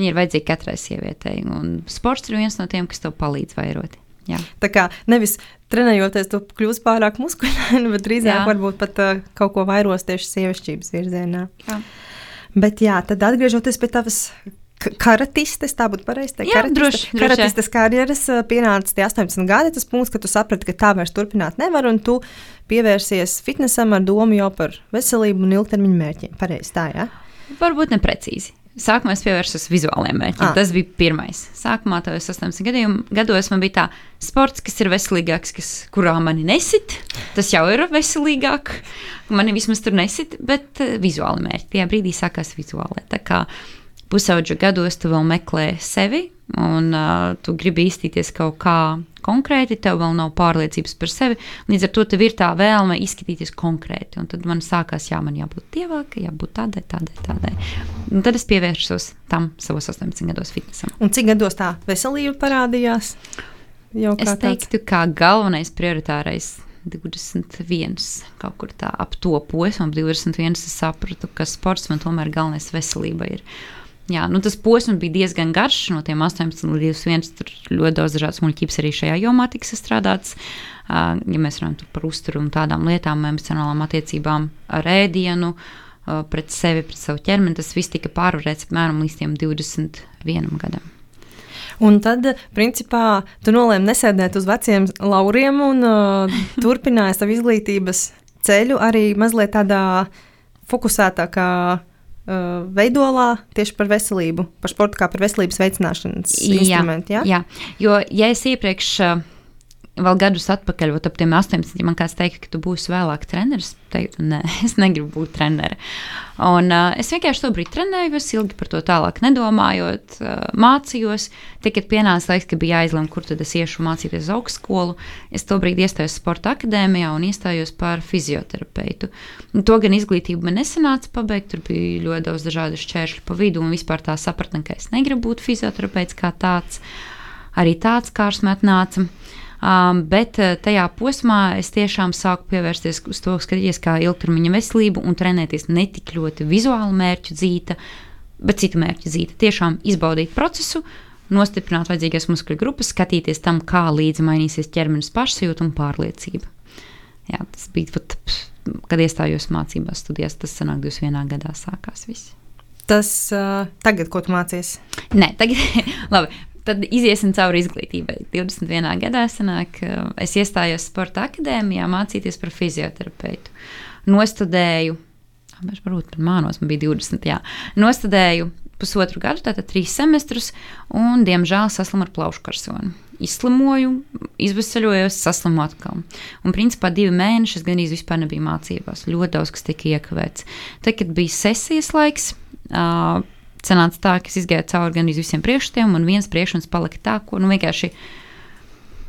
ir vajadzīga katrai sievietei. Un sports ir viens no tiem, kas tev palīdz vairot. Jā. Tā kā nevis trenējoties, tu kļūsi pārāk muskuļaini, (laughs) bet drīzāk jā. varbūt pat uh, kaut ko vairos tieši sievišķības virzienā. Jā. Bet jā, tad atgriežoties pie tavas karatistes, tā būtu pareizi teikt. Droši, karatistes karjeras pienāca tie 18 gadi, tas punkts, kad tu saprati, ka tā vairs turpināt nevar, un tu pievērsies fitnesam ar domu jau par veselību un ilgtermiņu mērķiem. Pareizi tā, jā? Varbūt neprecīzi. Sākumā es pievērsos vizuāliem mērķiem. Ah. Tas bija pirmais. Sākumā, tad 18 gadījum, gados man bija tā sports, kas ir veselīgāks, kas, kurā mani nesit. Tas jau ir veselīgāk. Mani vismaz tur nesit, bet uh, vizuāli mērķi. Tajā brīdī sākās vizuāli. Pusauģa gados tu vēl meklē sevi, un uh, tu gribi izstīties kaut kā konkrēti, tev vēl nav pārliecības par sevi. Līdz ar to tev ir tā vēlme izskatīties konkrēti. Un tad man sākās, jā, man jābūt dievākai, jābūt tādai, tādai, tādai. Un tad es pievērsos tam savos 18 gados fitnesam. Un cik gados tā veselība parādījās? Es teiktu, tāds? kā galvenais prioritārais 21, kaut kur tā ap to posmu, 21. es sapratu, ka sports man tomēr galvenais veselība ir. Jā, nu tas posms bija diezgan garš. No tiem 18 līdz 21 tur ļoti daudz dažādas muļķības arī šajā jomā tiks strādāts. Ja mēs runājam par uzturu un tādām lietām, emocionālām attiecībām ar ēdienu, pret sevi, pret savu ķermeni, tas viss tika pārvarēts apmēram līdz 21 gadam. Un tad, principā, tu nolēmi nesēdēt uz veciem lauriem un uh, (laughs) turpināji savu izglītības ceļu arī mazliet tādā fokusētākā uh, veidolā tieši par veselību, par sportu kā par veselības veicināšanas jā, instrumentu. Ja? Jā, jo ja es iepriekš. Uh, vēl gadus atpakaļ, ap tiem 18, ja man kāds teikt, ka tu būsi vēlāk treneris, teiktu, nē, (laughs) es negribu būt treneris. Un uh, es vienkārši to brīdi trenējos, ilgi par to tālāk nedomājot, uh, mācījos. Tad, kad pienāca laiks, kad bija jāizlemj, kur tad es iešu mācīties augstskolu, es to brīdi iestājos sporta akadēmijā un iestājos par fizioterapeitu. Un to gan izglītību man nesanāca pabeigt, tur bija ļoti daudz dažādu šķēršļu pa vidu un vispār tā sapratne, ka es negribu būt fizioterapeits kā tāds. Arī tāds kārs man atnāca. Um, bet uh, tajā posmā es tiešām sāku pievērsties uz to, skatīties kā ilgtermiņa veselību un trenēties ne tik ļoti vizuālu mērķu dzīta, bet citu mērķu dzīta. Tiešām izbaudīt procesu, nostiprināt vajadzīgās muskuļu grupas, skatīties tam, kā līdzi mainīsies ķermenis pašsajūta un pārliecība. Jā, tas bija pat, kad iestājos mācībās, studijās, tas sanāk 21. gadā sākās viss. Tas uh, tagad, ko tu mācies? Nē, tagad, (laughs) labi, tad iziesim cauri izglītībai. 21. gadā sanāk, es iestājos sporta akadēmijā mācīties par fizioterapeitu. Nostudēju, varbūt pat mānos, man bija 20. Jā. Nostudēju pusotru gadu, tātad trīs semestrus, un, diemžēl, saslimu ar plaušu karsoni. Izslimoju, izvesaļojos, saslimu atkal. Un, principā, divi mēneši es gandrīz vispār nebiju mācībās. Ļoti daudz kas tika iekavēts. Tad, kad bija sesijas laiks, uh, sanāca tā, ka es izgāju cauri gan visiem priekšstatiem, un viens priekšstats palika tā, ko nu, vienkārši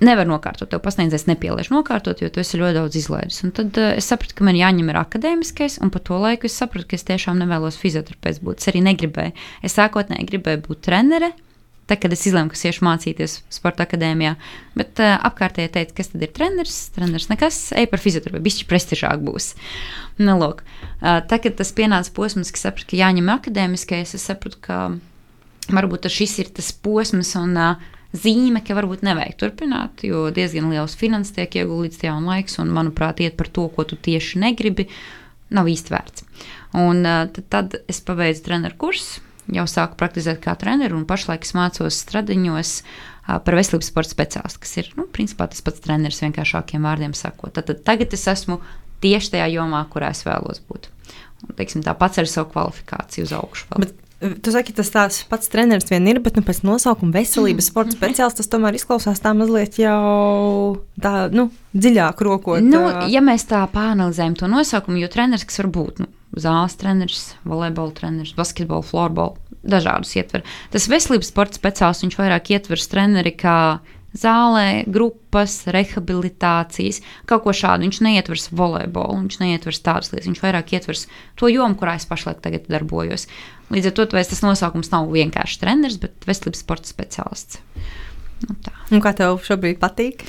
nevar nokārtot. Tev pasniedzējs nepieliež nokārtot, jo tu esi ļoti daudz izlaidis. Un tad uh, es sapratu, ka man jāņem ir akadēmiskais, un pa to laiku es sapratu, ka es tiešām nevēlos fizioterapeits būt. Es arī negribēju. Es sākotnēji gribēju būt trenere, Tad, kad es izlēmu, ka iešu mācīties sporta akadēmijā, bet uh, apkārtēji teica, kas tad ir treneris. Treneris nekas, ej par fizioterapiju, bišķi prestižāk būs. Nu, lūk, uh, tad, kad tas pienāca posms, ka sapratu, ka jāņem akadēmiskais, es sapratu, ka varbūt šis ir tas posms un uh, zīme, ka varbūt nevajag turpināt, jo diezgan liels finanses tiek ieguldīts tajā un laiks, un manuprāt, iet par to, ko tu tieši negribi, nav īsti vērts. Un tad, tad es pabeidzu treneru kursu jau sāku praktizēt kā treneris, un pašlaik es mācos stradiņos par veselības sporta speciālistu, kas ir nu, principā tas pats treneris, vienkāršākiem vārdiem sakot. Tad, tad tagad es esmu tieši tajā jomā, kurā es vēlos būt. Un, teiksim, tā pats ar savu kvalifikāciju uz augšu. Vēl. Bet Tu saki, tas tās pats treneris vien ir, bet nu, pēc nosaukuma veselības sporta speciālists tas tomēr izklausās tā mazliet jau tā, nu, dziļāk rokot. Nu, ja mēs tā pāranalizējam to nosaukumu, jo treneris, kas var būt nu, zāles treneris, volejbola treneris, basketbola, florbola, dažādus ietver. Tas veselības sporta speciālists, viņš vairāk ietver treneri kā zālē, grupas, rehabilitācijas, kaut ko šādu. Viņš neietver volejbolu, viņš neietver tādas lietas, viņš vairāk ietver to jomu, kurā es pašlaik darbojos. Līdz ar to tas nosaukums nav vienkārši treneris, bet veselības sporta speciālists. Nu, tā. Un kā tev šobrīd patīk?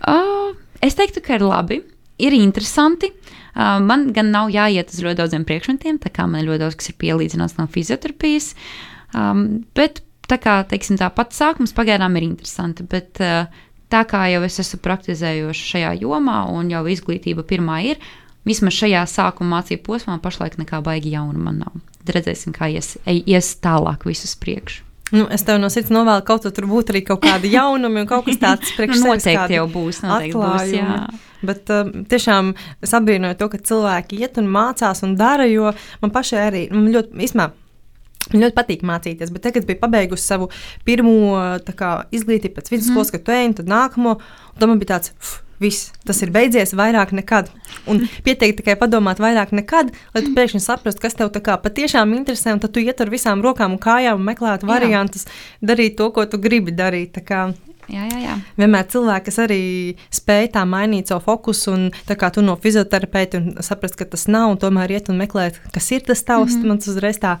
Uh, es teiktu, ka ir labi, ir interesanti. Uh, man gan nav jāiet uz ļoti daudziem priekšmetiem, tā kā man ļoti daudz kas ir pielīdzināts no fizioterapijas. Um, bet tā kā teiksim, tā pats sākums pagaidām ir interesanti, bet tā kā jau es esmu praktizējoša šajā jomā un jau izglītība pirmā ir, vismaz šajā sākuma mācību posmā pašlaik nekā baigi jauna man nav. Tad redzēsim, kā ies, ies tālāk visus priekšu. Nu, es tev no sirds novēlu, ka kaut kur tur būtu arī kaut kāda jaunuma un kaut kas tāds priekš nu, noteikti jau būs. Noteikti būs jā. Bet uh, tiešām es apbrīnoju to, ka cilvēki iet un mācās un dara, jo man pašai arī man ļoti, īstenībā, Man ļoti patīk mācīties, bet tagad, biju pabeigusi savu pirmo kā, izglītību pēc vidusskolas, mm. kad tu ej, tad nākamo, tad man bija tāds. Uf, Viss, tas ir beidzies vairāk nekad. Un pieteikt tikai padomāt vairāk nekad, lai tu pēkšņi saprastu, kas tev patiešām interesē, un tad tu iet ar visām rokām un kājām un meklētu variantus, darīt to, ko tu gribi darīt. Jā, jā, jā. Vienmēr cilvēki, kas arī spēj tā mainīt savu fokusu, un tā kā tu no fizioterapeita un saprast, ka tas nav, un tomēr iet un meklēt, kas ir tas tavs, mm -hmm. man tas uzreiz tā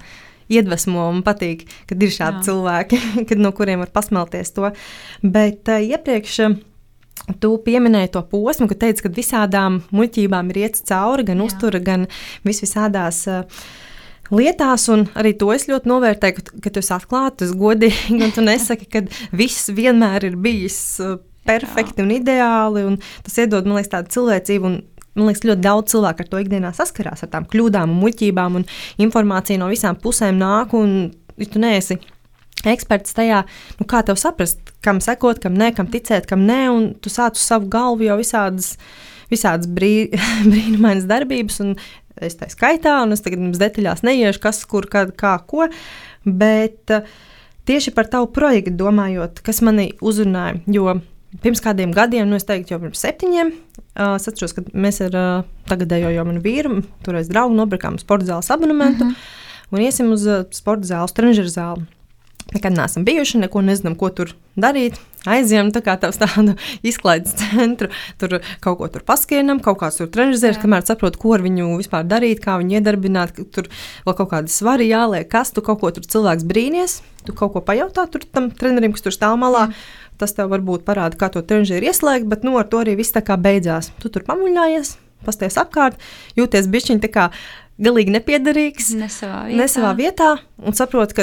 iedvesmo un patīk, kad ir šādi Jā. cilvēki, (laughs) kad, no kuriem var pasmelties to. Bet uh, iepriekš. Uh, Tu pieminēji to posmu, ka teici, ka visādām muļķībām ir iet cauri, gan Jā. uztura, gan vis visādās uh, lietās, un arī to es ļoti novērtēju, ka, ka tu esi atklāts, godīgi, (laughs) un tu nesaki, ka viss vienmēr ir bijis uh, perfekti Jā. un ideāli, un tas iedod, man liekas, tādu cilvēcību un man liekas, ļoti daudz cilvēku ar to ikdienā saskarās, ar tām kļūdām muļķībām, un informācija no visām pusēm nāk, un tu neesi eksperts tajā, nu, kā tev saprast, kam sekot, kam nē, kam ticēt, kam nē, un tu sāc uz savu galvu jau visādas, visādas brī, (laughs) brīnumainas darbības, un es tā skaitā, un es tagad jums detaļās neiešu, kas, kur, kad, kā, ko, bet tieši par tavu projektu domājot, kas mani uzrunāja, jo pirms kādiem gadiem, nu, es teiktu, jau pirms septiņiem, uh, es atceros, ka mēs ar uh, tagadējo jau manu vīru, toreiz draugu, nopirkām sporta zāles abonementu mm -hmm. un iesim uz uh, sporta zāles, trenižera zāli. Nekad neesam bijuši, neko nezinām, ko tur darīt. Aizjām tā kā tādu (laughs) izklaides centru, tur kaut ko tur paskienam, kaut kāds tur trenižers, kamēr saprotu, ko ar viņu vispār darīt, kā viņu iedarbināt. Tur vēl kaut kāda svari jāliek, kas tu kaut ko tur cilvēks brīnīties. Tu kaut ko pajautā tur tam trenerim, kas tur stāv malā. Jā Tas tev varbūt parāda, kā to trenižeri ieslēgt, bet nu, ar to arī viss tā kā beidzās. Tu tur pamuļājies, pasties apkārt, jūties bišķiņ tā kā galīgi nepiederīgs. Ne savā vietā. Ne savā vietā un saproti,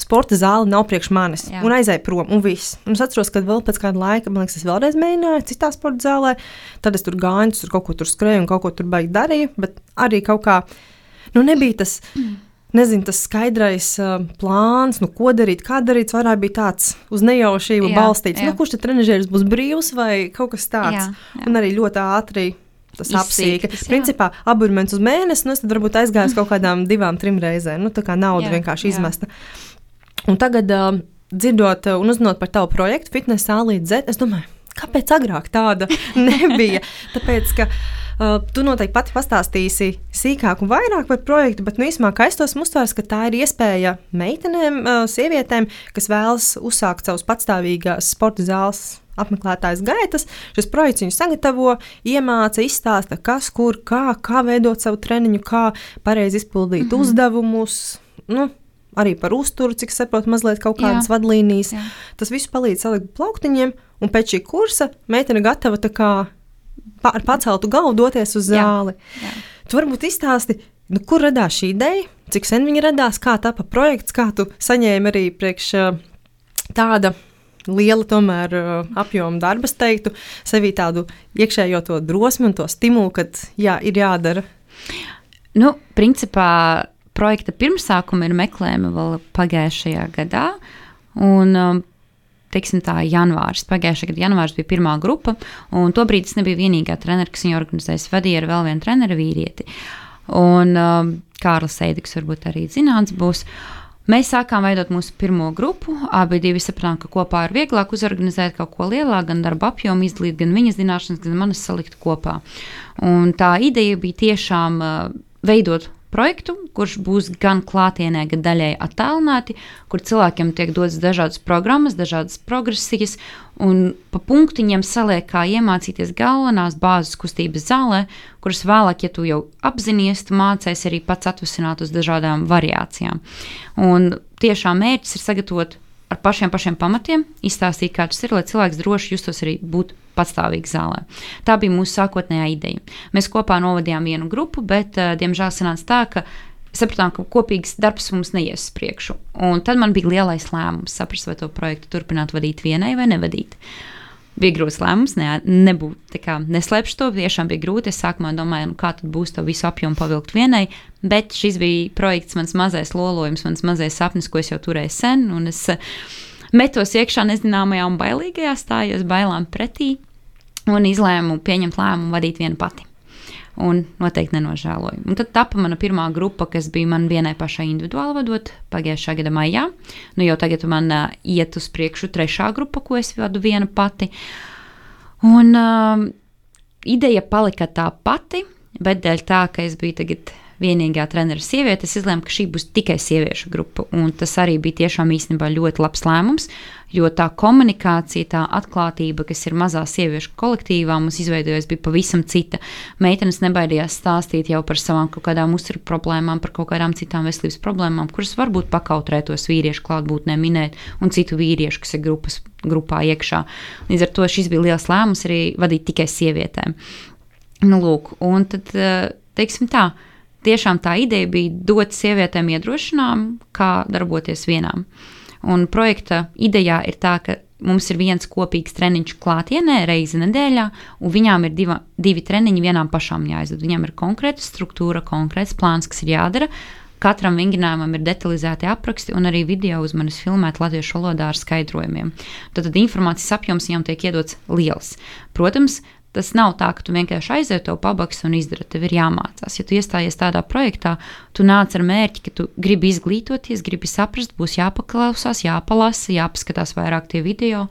sporta zāle nav priekš manis. Jā. Un aizēju prom, un viss. Un es atceros, ka vēl pēc kāda laika, man liekas, es vēlreiz mēģināju citā sporta zālē. Tad es tur gāju, tur kaut ko tur skrēju un kaut ko tur baigi darīju. Bet arī kaut kā, nu, nebija tas. Nezinu, tas skaidrais uh, plāns, nu, ko darīt, kā darīt. Vairāk bija tāds uz nejaušību jā, balstīts. Jā. Nu, kurš tad trenižeris būs brīvs vai kaut kas tāds? Jā, jā. Un arī ļoti ātri. Tas apsīka. Principā abonements uz mēnesi, nu es tad varbūt aizgāju kaut kādām divām, trim reizēm. Nu, tā kā nauda jā, vienkārši jā. izmesta. Un tagad, uh, dzirdot un uzzinot par tavu projektu, Fitness A līdz Z, es domāju, kāpēc agrāk tāda (laughs) nebija? Tāpēc, ka Uh, tu noteikti pati pastāstīsi sīkāk un vairāk par projektu, bet nu, īsumā kaistos uztvers, ka tā ir iespēja meitenēm, uh, sievietēm, kas vēlas uzsākt savus patstāvīgās sporta zāles apmeklētājas gaitas. Šis projekts viņu sagatavo, iemāca, izstāsta, kas, kur, kā, kā veidot savu treniņu, kā pareizi izpildīt mm -hmm. uzdevumus. Nu, arī par uzturu, cik saprotu, mazliet kaut kādas jā. vadlīnijas. Jā. Tas viss palīdz salikt plauktiņiem, un pēc šī kursa meitene gatava ar paceltu galvu doties uz zāli. Jā, jā. Tu varbūt izstāsti, nu, kur radās šī ideja, cik sen viņa radās, kā tapa projekts, kā tu saņēmi arī priekš tāda liela tomēr apjoma darba, es teiktu, sevī tādu iekšējo to drosmi un to stimulu, ka jā, ir jādara. Nu, principā projekta pirmsākuma ir meklējumi vēl pagājušajā gadā. Un, um, teiksim, tā, janvārs. Pagājušā gada janvārs bija pirmā grupa, un tobrīd es nebiju vienīgā trenere, kas viņu organizēja. Es vadīju ar vēl vienu treneru vīrieti. Un um, Kārlis Seidiks varbūt arī zināms būs. Mēs sākām veidot mūsu pirmo grupu. Abi divi sapratām, ka kopā ir vieglāk uzorganizēt kaut ko lielāku, gan darba apjomu izdalīt, gan viņas zināšanas, gan manas salikt kopā. Un tā ideja bija tiešām uh, veidot projektu, kurš būs gan klātienē, gan daļēji attēlināti, kur cilvēkiem tiek dotas dažādas programmas, dažādas progresijas, un pa punktiņiem saliek, kā iemācīties galvenās bāzes kustības zālē, kuras vēlāk, ja tu jau apzinājies, tu mācīsies arī pats atvasināt uz dažādām variācijām. Un tiešām mērķis ir sagatavot ar pašiem, pašiem pamatiem, izstāstīt, kā tas ir, lai cilvēks droši justos arī būt patstāvīgi zālē. Tā bija mūsu sākotnējā ideja. Mēs kopā novadījām vienu grupu, bet, uh, diemžēl, sanāca tā, ka sapratām, ka kopīgs darbs mums neies uz priekšu. Un tad man bija lielais lēmums saprast, vai to projektu turpināt vadīt vienai vai nevadīt. Bija grūts lēmums, ne, nebūt kā, neslēpšu to. Tiešām bija grūti. Es sākumā domāju, nu, kā tad būs to visu apjomu pavilkt vienai, bet šis bija projekts, mans mazais lolojums, mans mazais sapnis, ko es jau turēju sen. Es metos iekšā nezināmajā un bailīgajā, stājos bailām pretī un izlēmu pieņemt lēmumu vadīt vienu pati. Un noteikti nenožēloju. Un tad tapa mana pirmā grupa, kas bija man vienai pašai individuāli vadot pagājušā gada maijā. Nu, jau tagad man uh, iet uz priekšu trešā grupa, ko es vadu viena pati. Un uh, ideja palika tā pati, bet dēļ tā, ka es biju tagad vienīgā treneru sieviete, es izlēmu, ka šī būs tikai sieviešu grupa. Un tas arī bija tiešām īstenībā ļoti labs lēmums, jo tā komunikācija, tā atklātība, kas ir mazā sieviešu kolektīvā, mums izveidojas, bija pavisam cita. Meitenes nebaidījās stāstīt jau par savām kaut kādām uzturu problēmām, par kaut kādām citām veselības problēmām, kuras varbūt pakautrētos vīriešu klātbūtnē minēt, un citu vīriešu, kas ir grupas, grupā iekšā. Līdz ar to šis bija liels lēmums arī vadīt tikai sievietēm. Nu, lūk, un tad, eh, teiksim tā, tiešām tā ideja bija dot sievietēm iedrošinājumu, kā darboties vienām. Un projekta idejā ir tā, ka mums ir viens kopīgs treniņš klātienē, reizi nedēļā, un viņām ir diva, divi treniņi vienām pašām jāizdod. Viņām ir konkrēta struktūra, konkrēts plāns, kas ir jādara. Katram vingrinājumam ir detalizēti apraksti un arī video uz manis filmēta latviešu valodā ar skaidrojumiem. Tad, tad informācijas apjoms viņam tiek iedots liels. Protams, Tas nav tā, ka tu vienkārši aizies to pabaks un izdari. Tev ir jāmācās. Ja tu iestājies tādā projektā, tu nāc ar mērķi, ka tu gribi izglītoties, gribi saprast, būs jāpaklausās, jāpalasa, jāpaskatās vairāk tie video.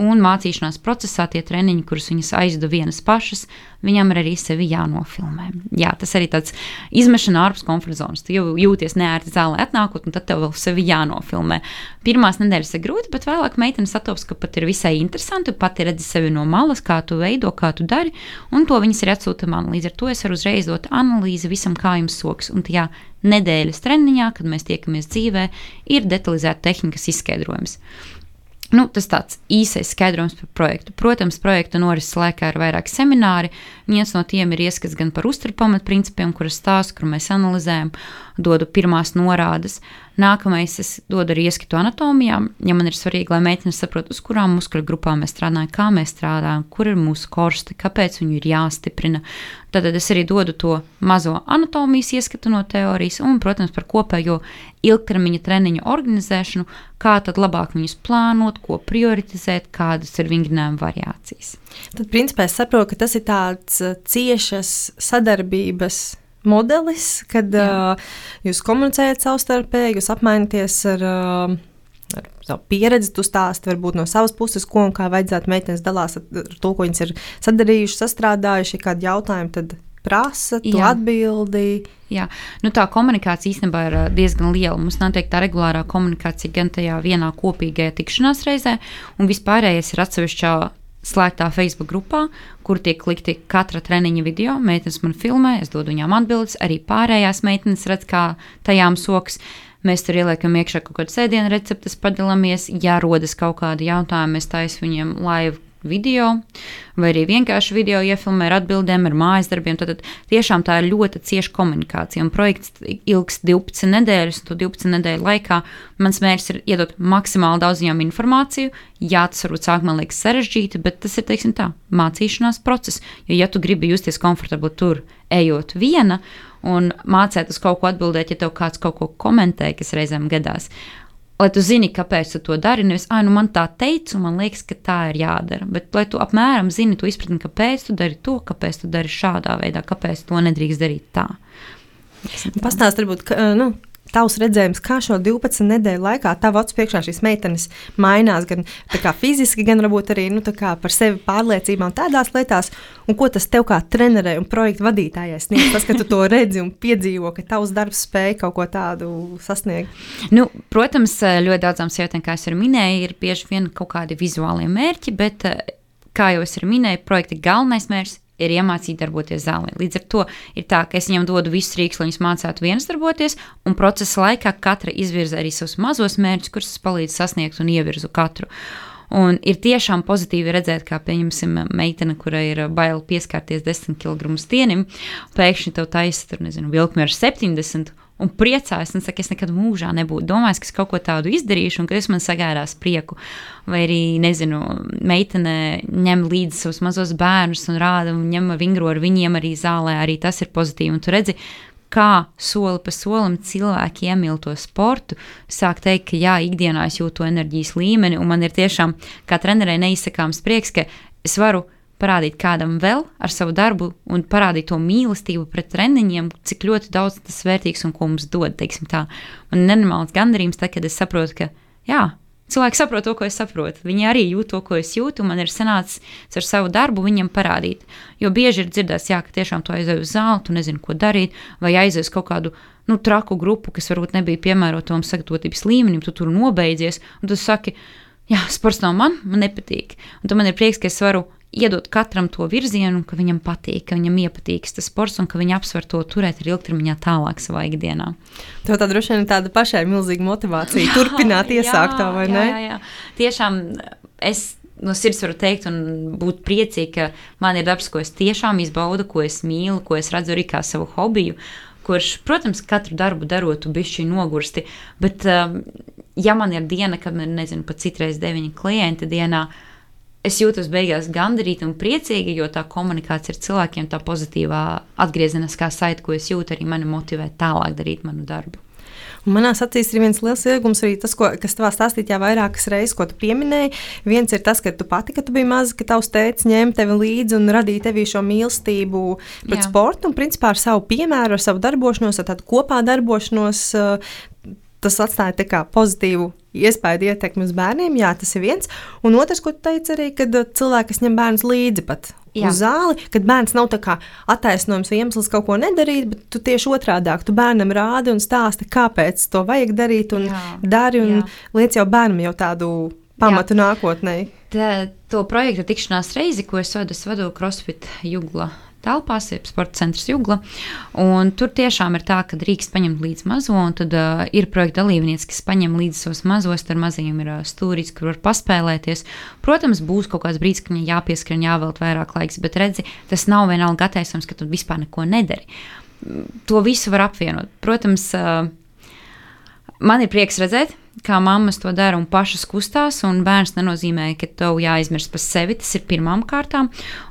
Un mācīšanās procesā tie treniņi, kurus viņas aizdu vienas pašas, viņam ir arī sevi jānofilmē. Jā, tas arī tāds izmešana ārpus komforta zonas. Tu jau jūties neērti zālē atnākot, un tad tev vēl sevi jānofilmē. Pirmās nedēļas ir grūti, bet vēlāk meitene satops, ka pat ir visai interesanti. Pati redzi sevi no malas, kā tu veido, kā tu dari, un to viņas ir atsūta man. Līdz ar to es varu uzreiz dot analīzi visam, kā jums soks. Un tajā nedēļas treniņā, kad mēs tiekamies dzīvē, ir detalizēta tehnikas izskaidrojums. Nu, tas tāds īsais skaidrojums par projektu. Protams, projekta norises laikā ir vairāki semināri. Viens no tiem ir ieskats gan par uzturu pamatprincipiem, kuras stāstu, kur mēs analizējam, dodu pirmās norādes. Nākamais es dodu arī ieskatu anatomijā. Ja man ir svarīgi, lai meitenes saprotu, uz kurām muskuļu grupām mēs strādājam, kā mēs strādājam, kur ir mūsu korsti, kāpēc viņi ir jāstiprina. Tad es arī dodu to mazo anatomijas ieskatu no teorijas un, protams, par kopējo ilgtermiņa treniņu organizēšanu, kā tad labāk viņus plānot, ko prioritizēt, kādas ir vingrinājuma variācijas. Tad, principā, es saprotu, ka tas ir tāds uh, ciešas sadarbības modelis, kad Jā. uh, jūs komunicējat savstarpēji, jūs apmainaties ar. Uh, ar savu pieredzi, tu stāsti varbūt no savas puses, ko un kā vajadzētu meitenes dalās ar, ar to, ko viņas ir sadarījušas, sastrādājuši, kādi jautājumi tad prasa, tu atbildi. Jā, nu tā komunikācija īstenībā ir diezgan liela. Mums notiek tā regulārā komunikācija gan tajā vienā kopīgajā tikšanās reizē, un vispārējais ir atsevišķā slēgtā Facebook grupā, kur tiek likti katra treniņa video. Meitenes man filmē, es dodu viņām atbildes, arī pārējās meitenes redz, kā tajām soks. Mēs tur ieliekam iekšā kaut kādas ēdienu receptes, padalāmies. Ja rodas kaut kādi jautājumi, mēs taisām viņiem live video, vai arī vienkārši video iefilmē ar atbildēm, ar mājas darbiem. Tad, tad tiešām tā ir ļoti cieša komunikācija. Un projekts ilgs 12 nedēļas, un to 12 nedēļu laikā mans mērķis ir iedot maksimāli daudz viņām informāciju. Jā, tas varbūt sākumā liekas sarežģīti, bet tas ir teiksim, tā, mācīšanās process. Jo, ja tu gribi justies komfortabli tur, ejot viena un mācīt uz kaut ko atbildēt, ja tev kāds kaut ko komentē, kas reizēm gadās, lai tu zini, kāpēc tu to dari. Nevis, ah, nu man tā teica, un man liekas, ka tā ir jādara. Bet, lai tu apmēram zini, tu izpratni, kāpēc tu dari to, kāpēc tu dari šādā veidā, kāpēc to nedrīkst darīt tā. Pastāst, varbūt, nu, tavs redzējums, kā šo 12 nedēļu laikā tavs acu priekšā šīs meitenes mainās gan fiziski, gan varbūt arī nu, par sevi pārliecībā un tādās lietās, un ko tas tev kā trenerei un projektu vadītājai sniedz. Tas, ka tu to redzi un piedzīvo, ka tavs darbs spēj kaut ko tādu sasniegt. Nu, protams, ļoti daudzām sievietēm, kā jau minēju, ir bieži vien kaut kādi vizuāli mērķi, bet, kā jau es minēju, projekta galvenais mērķis ir iemācīt darboties zālē. Līdz ar to ir tā, ka es viņam dodu visus rīkus, lai viņas mācītu vienas darboties, un procesa laikā katra izvirza arī savus mazos mērķus, kurus es palīdzu sasniegt un ievirzu katru. Un ir tiešām pozitīvi redzēt, kā, pieņemsim, meitene, kurai ir bail pieskarties 10 kg stienim, pēkšņi tev taisa, tur nezinu, vilkme ar 70 un priecājas. Un saka, es nekad mūžā nebūtu domājis, ka es kaut ko tādu izdarīšu, un ka tas man sagādās prieku. Vai arī, nezinu, meitene ņem līdzi savus mazos bērnus un rāda, un ņem vingro ar viņiem arī zālē. Arī tas ir pozitīvi. Un tu redzi, kā soli pa solim cilvēki iemīl to sportu, sāk teikt, ka jā, ikdienā es jūtu enerģijas līmeni, un man ir tiešām kā trenerei neizsakāms prieks, ka es varu parādīt kādam vēl ar savu darbu un parādīt to mīlestību pret treniņiem, cik ļoti daudz tas vērtīgs un ko mums dod. Man ir nenormāls gandarījums, tad, kad es saprotu, ka jā, cilvēki saprot to, ko es saprotu. Viņi arī jūt to, ko es jūtu, un man ir sanācis ar savu darbu viņam parādīt. Jo bieži ir dzirdēts, jā, ka tiešām tu aizej uz zāli, tu nezini, ko darīt, vai aizej uz kaut kādu nu, traku grupu, kas varbūt nebija piemērota tam sagatavotības līmenim, tu tur nobeidzies, un tu saki, jā, sports nav man, man nepatīk. Un tad man ir prieks, ka es varu iedot katram to virzienu, ka viņam patīk, ka viņam iepatīks tas sports un ka viņi apsver to turēt arī ilgtermiņā tālāk savā ikdienā. Tev tā droši vien ir tāda pašai milzīga motivācija jā, turpināt iesāktā, vai jā, ne? Jā, jā. Tiešām es no sirds varu teikt, un būt priecīga, ka man ir darbs, ko es tiešām izbaudu, ko es mīlu, ko es redzu arī kā savu hobiju. Kurš, protams, katru darbu darot, bišķi nogursti, bet, um, ja man ir diena, kad man ir, nezinu, pat citreiz deviņi klienti dienā, uh, es jūtos beigās gandarīta un priecīga, jo tā komunikācija ar cilvēkiem, tā pozitīvā atgriezeniskā saite, ko es jūtu, arī mani motivē tālāk darīt manu darbu. Un manā acīs ir viens liels iegūms arī tas, ko, kas tavā stāstītā vairākas reizes, ko tu pieminēji. Viens ir tas, ka tu pati, kad tu biji maza, ka tavs tēvs ņēma tevi līdzi un radīja tevī šo mīlestību pret Jā. sportu un principā ar savu piemēru, ar savu darbošanos, ar tādu kopā darbošanos tas atstāja tā kā pozitīvu iespēju ietekmi uz bērniem. Jā, tas ir viens. Un otrs, ko tu teici, arī, kad uh, cilvēki ņem bērnus līdzi pat Jā. uz zāli, kad bērns nav attaisnojums vai iemesls kaut ko nedarīt, bet tu tieši otrādi tu bērnam rādi un stāsti, kāpēc to vajag darīt un Jā. dari un Jā. liec jau bērnam jau tādu pamatu Jā. nākotnē. Tā, to projektu tikšanās reizi, ko es vadu, es vadu CrossFit Jugla telpās, jeb sporta centrs Jugla. Tur tiešām ir tā, ka drīkst paņemt līdzi mazo, un tad uh, ir projekta dalībnieks, kas paņem līdzi savus mazos, tur mazajiem ir uh, stūrīts, kur var paspēlēties. Protams, būs kaut kāds brīdis, kad viņai jāpieskrien, jāvelt vairāk laiks, bet redzi, tas nav vienalga attaisnojums, ka tu vispār neko nedari. To visu var apvienot. Protams, uh, man ir prieks redzēt, kā mammas to dara un pašas kustās, un bērns nenozīmē, ka tev jāizmirst par sevi. Tas ir pirmām kārtām,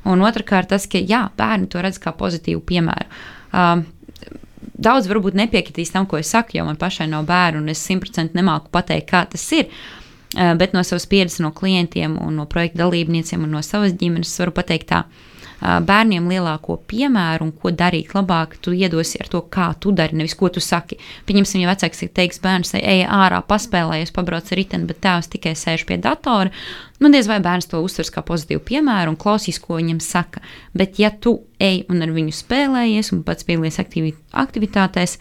un otrkārt tas, ka jā, bērni to redz kā pozitīvu piemēru. Uh, Daudz varbūt nepiekritīs tam, ko es saku, jo man pašai nav bērnu, un es simtprocentīgi nemāku pateikt, kā tas ir. Uh, bet no savas pieredzes, no klientiem, no projekta dalībniekiem un no savas ģimenes varu pateikt, tā, bērniem lielāko piemēru un ko darīt labāk, tu iedosi ar to, kā tu dari, nevis ko tu saki. Pieņemsim, ja vecāks teiks, bērns ej ārā, paspēlējies, pabrauc ar riteni, bet tēvs tikai sēž pie datora. Nu, diez vai bērns to uztvers kā pozitīvu piemēru un klausīs, ko viņam saka. Bet, ja tu ej un ar viņu spēlējies un pats piedalies aktivi, aktivitātēs,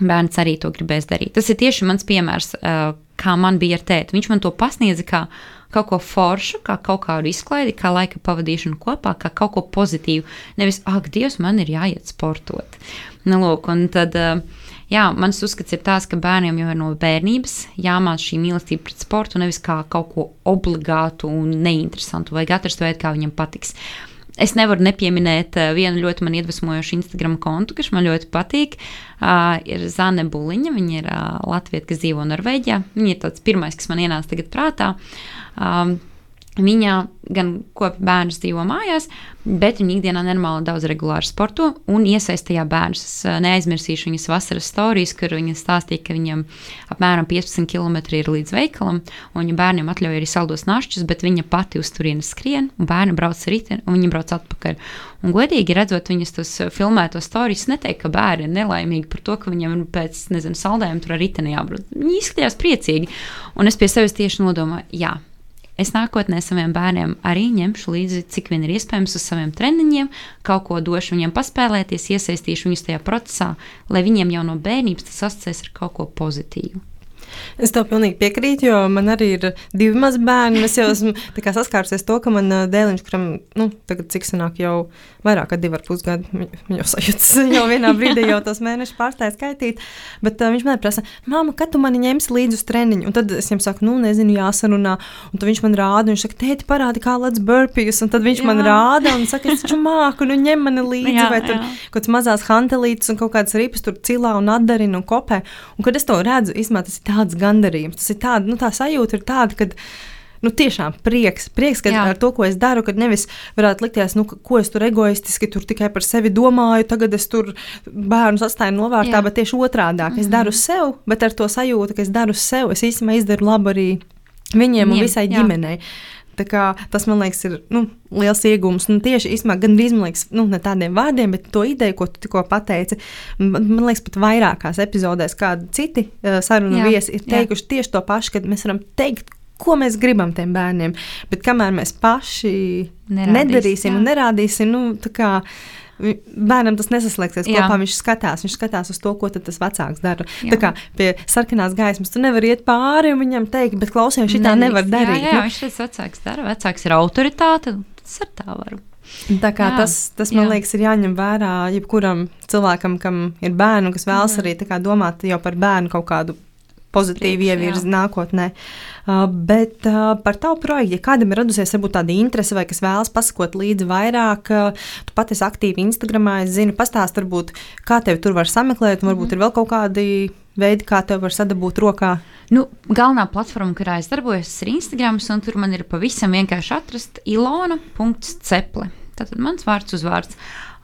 bērns arī to gribēs darīt. Tas ir tieši mans piemērs, kā man bija ar tēti. Viņš man to pasniedza kā kaut ko foršu, kā kaut kādu izklaidi, kā laika pavadīšanu kopā, kā kaut ko pozitīvu. Nevis, ak, Dievs, man ir jāiet sportot. Nu, lūk, un tad, jā, mans uzskats ir tāds, ka bērniem jau ir no bērnības jāmācās šī mīlestība pret sportu, nevis kā kaut ko obligātu un neinteresantu, vajag atrast veidu, kā viņam patiks. Es nevaru nepieminēt vienu ļoti man iedvesmojošu Instagram kontu, kas man ļoti patīk. Uh, ir Zane Buliņa, viņa ir uh, Latvija, kas dzīvo Norvēģijā. Viņa ir tāds pirmais, kas man ienāca tagad prātā. Um, Viņa gan kopja bērnus dzīvo mājās, bet viņa ikdienā normāli daudz regulāri sporto un iesaistījā bērnus. Es neaizmirsīšu viņas vasaras stāstījus, kur viņa stāstīja, ka viņam apmēram 15 km ir līdz veikalam, un viņa bērniem atļauj arī saldos našķus, bet viņa pati uz turienes skrien, un bērni brauc ar riteni, un viņi brauc atpakaļ. Un, godīgi redzot viņas tos filmētos stāstus, neteikt, ka bērni ir nelaimīgi par to, ka viņiem pēc nezinu, saldējuma tur ar riteni jābrauc. Viņi izskatījās priecīgi, un es pie sevis tieši nodomāju, jā Es nākotnē saviem bērniem arī ņemšu līdzi, cik vien ir iespējams, uz saviem treniņiem, kaut ko došu viņiem paspēlēties, iesaistīšu viņus tajā procesā, lai viņiem jau no bērnības tas asociēs ar kaut ko pozitīvu. Es tev pilnīgi piekrītu, jo man arī ir divi mazi bērni. Es jau esmu saskārusies to, ka man dēliņš, kuram nu, tagad cik sanāk jau vairāk kā divi ar pus gadu, viņa jau sajūtas, (laughs) jau vienā brīdī jau tos mēnešus pārstāja skaitīt. Bet uh, viņš man prasa, māma, kad tu mani ņemsi līdzi uz treniņu? Un tad es viņam saku, nu, nezinu, jāsarunā. Un tad viņš man rāda, viņš saka, tēti, parādi, kā lec burpijas. Un tad viņš jā. man rāda un saka, es taču māku, nu, ņem mani līdzi. Jā, vai tur kaut kāds mazās hantelītes un kaut kādas ripas tur cilā un atdarina un kopē. Un kad es to redzu, izmā tas ir tāds gandarījums. Tas ir tāds, nu, tā sajūta ir tāda, ka nu, tiešām prieks, prieks ka ar to, ko es daru, kad nevis varētu likties, nu, ko es tur egoistiski tur tikai par sevi domāju, tagad es tur bērnus atstāju novārtā, Jā. bet tieši otrādi - es daru mhm. sev, bet ar to sajūtu, ka es daru sev, es īstenībā izdaru labu arī viņiem un visai ģimenei. Jā. Tas man liekas, ir nu, liels iegūms. Nu, tieši īstenībā, gandrīz liekas, nu, ne tādiem vārdiem, bet to ideju, ko tu tikko pateici. Man, liekas, pat vairākās epizodēs, kādi citi uh, sarunu viesi ir teikuši jā. tieši to pašu, ka mēs varam teikt, ko mēs gribam tiem bērniem. Bet kamēr mēs paši Nerādīs, nedarīsim jā. un nerādīsim, nu, tā kā. Bērnam tas nesaslēgsies Jā. kopā. Viņš skatās, viņš skatās uz to, ko tas vecāks dara. Jā. Tā kā pie sarkanās gaismas tu nevari iet pāri un viņam teikt, bet klausies, šī tā nevar darīt. Jā, jā nu, viņš tas vecāks dara. Vecāks ir autoritāte, tas ar tā varu. Tā kā jā, tas, tas, man jā. liekas, ir jāņem vērā jebkuram cilvēkam, kam ir bērnu, kas vēlas jā. arī domāt jau par bērnu kaut kādu pozitīvi ievirzi nākotnē. Uh, bet uh, par tavu projektu, ja kādam ir radusies varbūt tāda interese vai kas vēlas pasakot līdzi vairāk, uh, tu pati esi aktīvi Instagramā, es zinu, pastāst varbūt, kā tevi tur var sameklēt, un varbūt mm ir vēl kaut kādi veidi, kā tev var sadabūt rokā. Nu, galvenā platforma, kurā es darbojos, ir Instagram, un tur man ir pavisam vienkārši atrast ilona.ceple. Tātad mans vārds uz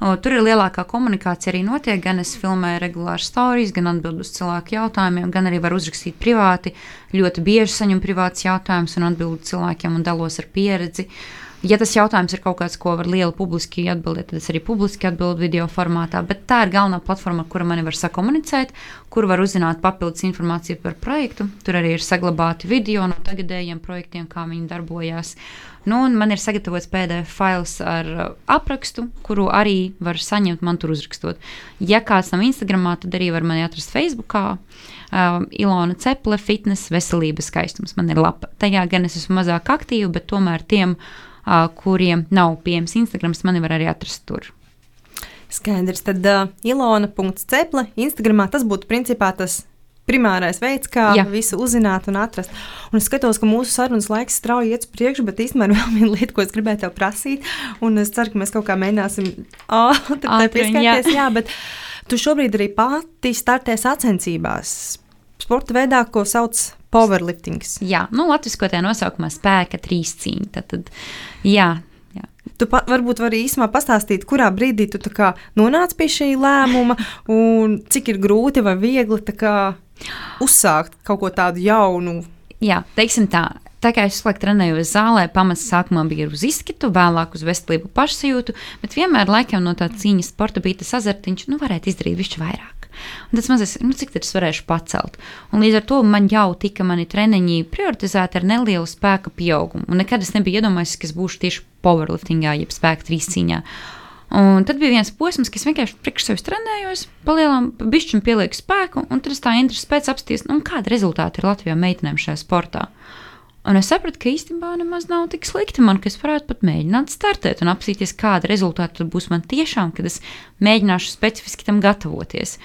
vārds. Tur ir lielākā komunikācija arī notiek. Gan es filmēju regulāri stāstus, gan atbildu uz cilvēku jautājumiem, gan arī varu uzrakstīt privāti. Ļoti bieži saņemu privātus jautājumus un atbildu cilvēkiem un dalos ar pieredzi. Ja tas jautājums ir kaut kāds, ko var liela publiski atbildēt, tad es arī publiski atbildu video formātā. Bet tā ir galvenā platforma, kura mani var sakomunicēt, kur var uzzināt papildus informāciju par projektu. Tur arī ir saglabāti video no tagadējiem projektiem, kā viņi darbojās. Nu, man ir sagatavots PDF fails ar uh, aprakstu, kuru arī var saņemt man tur uzrakstot. Ja kāds nav Instagramā, tad arī var mani atrast Facebookā. Uh, Ilona Ceple, fitness, veselības skaistums. Man ir lapa. Tajā gan es esmu mazāk aktīva, bet tomēr tiem kuriem nav pieejams Instagram, mani var arī atrast tur. Skaidrs, tad uh, ilona.ceple Instagramā tas būtu principā tas primārais veids, kā Jā. visu uzzināt un atrast. Un es skatos, ka mūsu sarunas laiks strauji iet uz priekšu, bet īstenībā ir (laughs) vēl viena lieta, ko es gribēju tev prasīt. Un es ceru, ka mēs kaut kā mēģināsim ātri pieskarties. Jā, bet tu šobrīd arī pati startē sacensībās. Sporta veidā, ko sauc Powerliftings. Jā, nu, latviskotē nosaukumā spēka trīs cīņa. Tad, tad, jā, jā. Tu pa, varbūt vari īsumā pastāstīt, kurā brīdī tu nonāci pie šī lēmuma, un cik ir grūti vai viegli kā, uzsākt kaut ko tādu jaunu. Jā, teiksim tā. Tā kā es visu trenējos zālē, pamats sākumā bija uz izskatu, vēlāk uz veselību pašsajūtu, bet vienmēr laikam no tā cīņas sporta bija tas azartiņš, nu varētu izdarīt višķi vairāk. Un tas mazais, nu, cik tas varēšu pacelt. Un līdz ar to man jau tika mani treniņi prioritizēti ar nelielu spēka pieaugumu. Un nekad es nebiju iedomājies, ka es būšu tieši powerliftingā, jeb spēka trīscīņā. Un tad bija viens posms, kas vienkārši priekš sevis trenējos, palielinām, bišķiņu pielieku spēku, un tad es tā interesi pēc apsties, nu, kāda rezultāti ir Latvijā meitenēm šajā sportā. Un es sapratu, ka īstenībā nemaz nav tik slikti man, ka es varētu pat mēģināt startēt un apsīties, kāda rezultāta būs man tiešām, kad es mēģināšu specifiski tam gatavoties.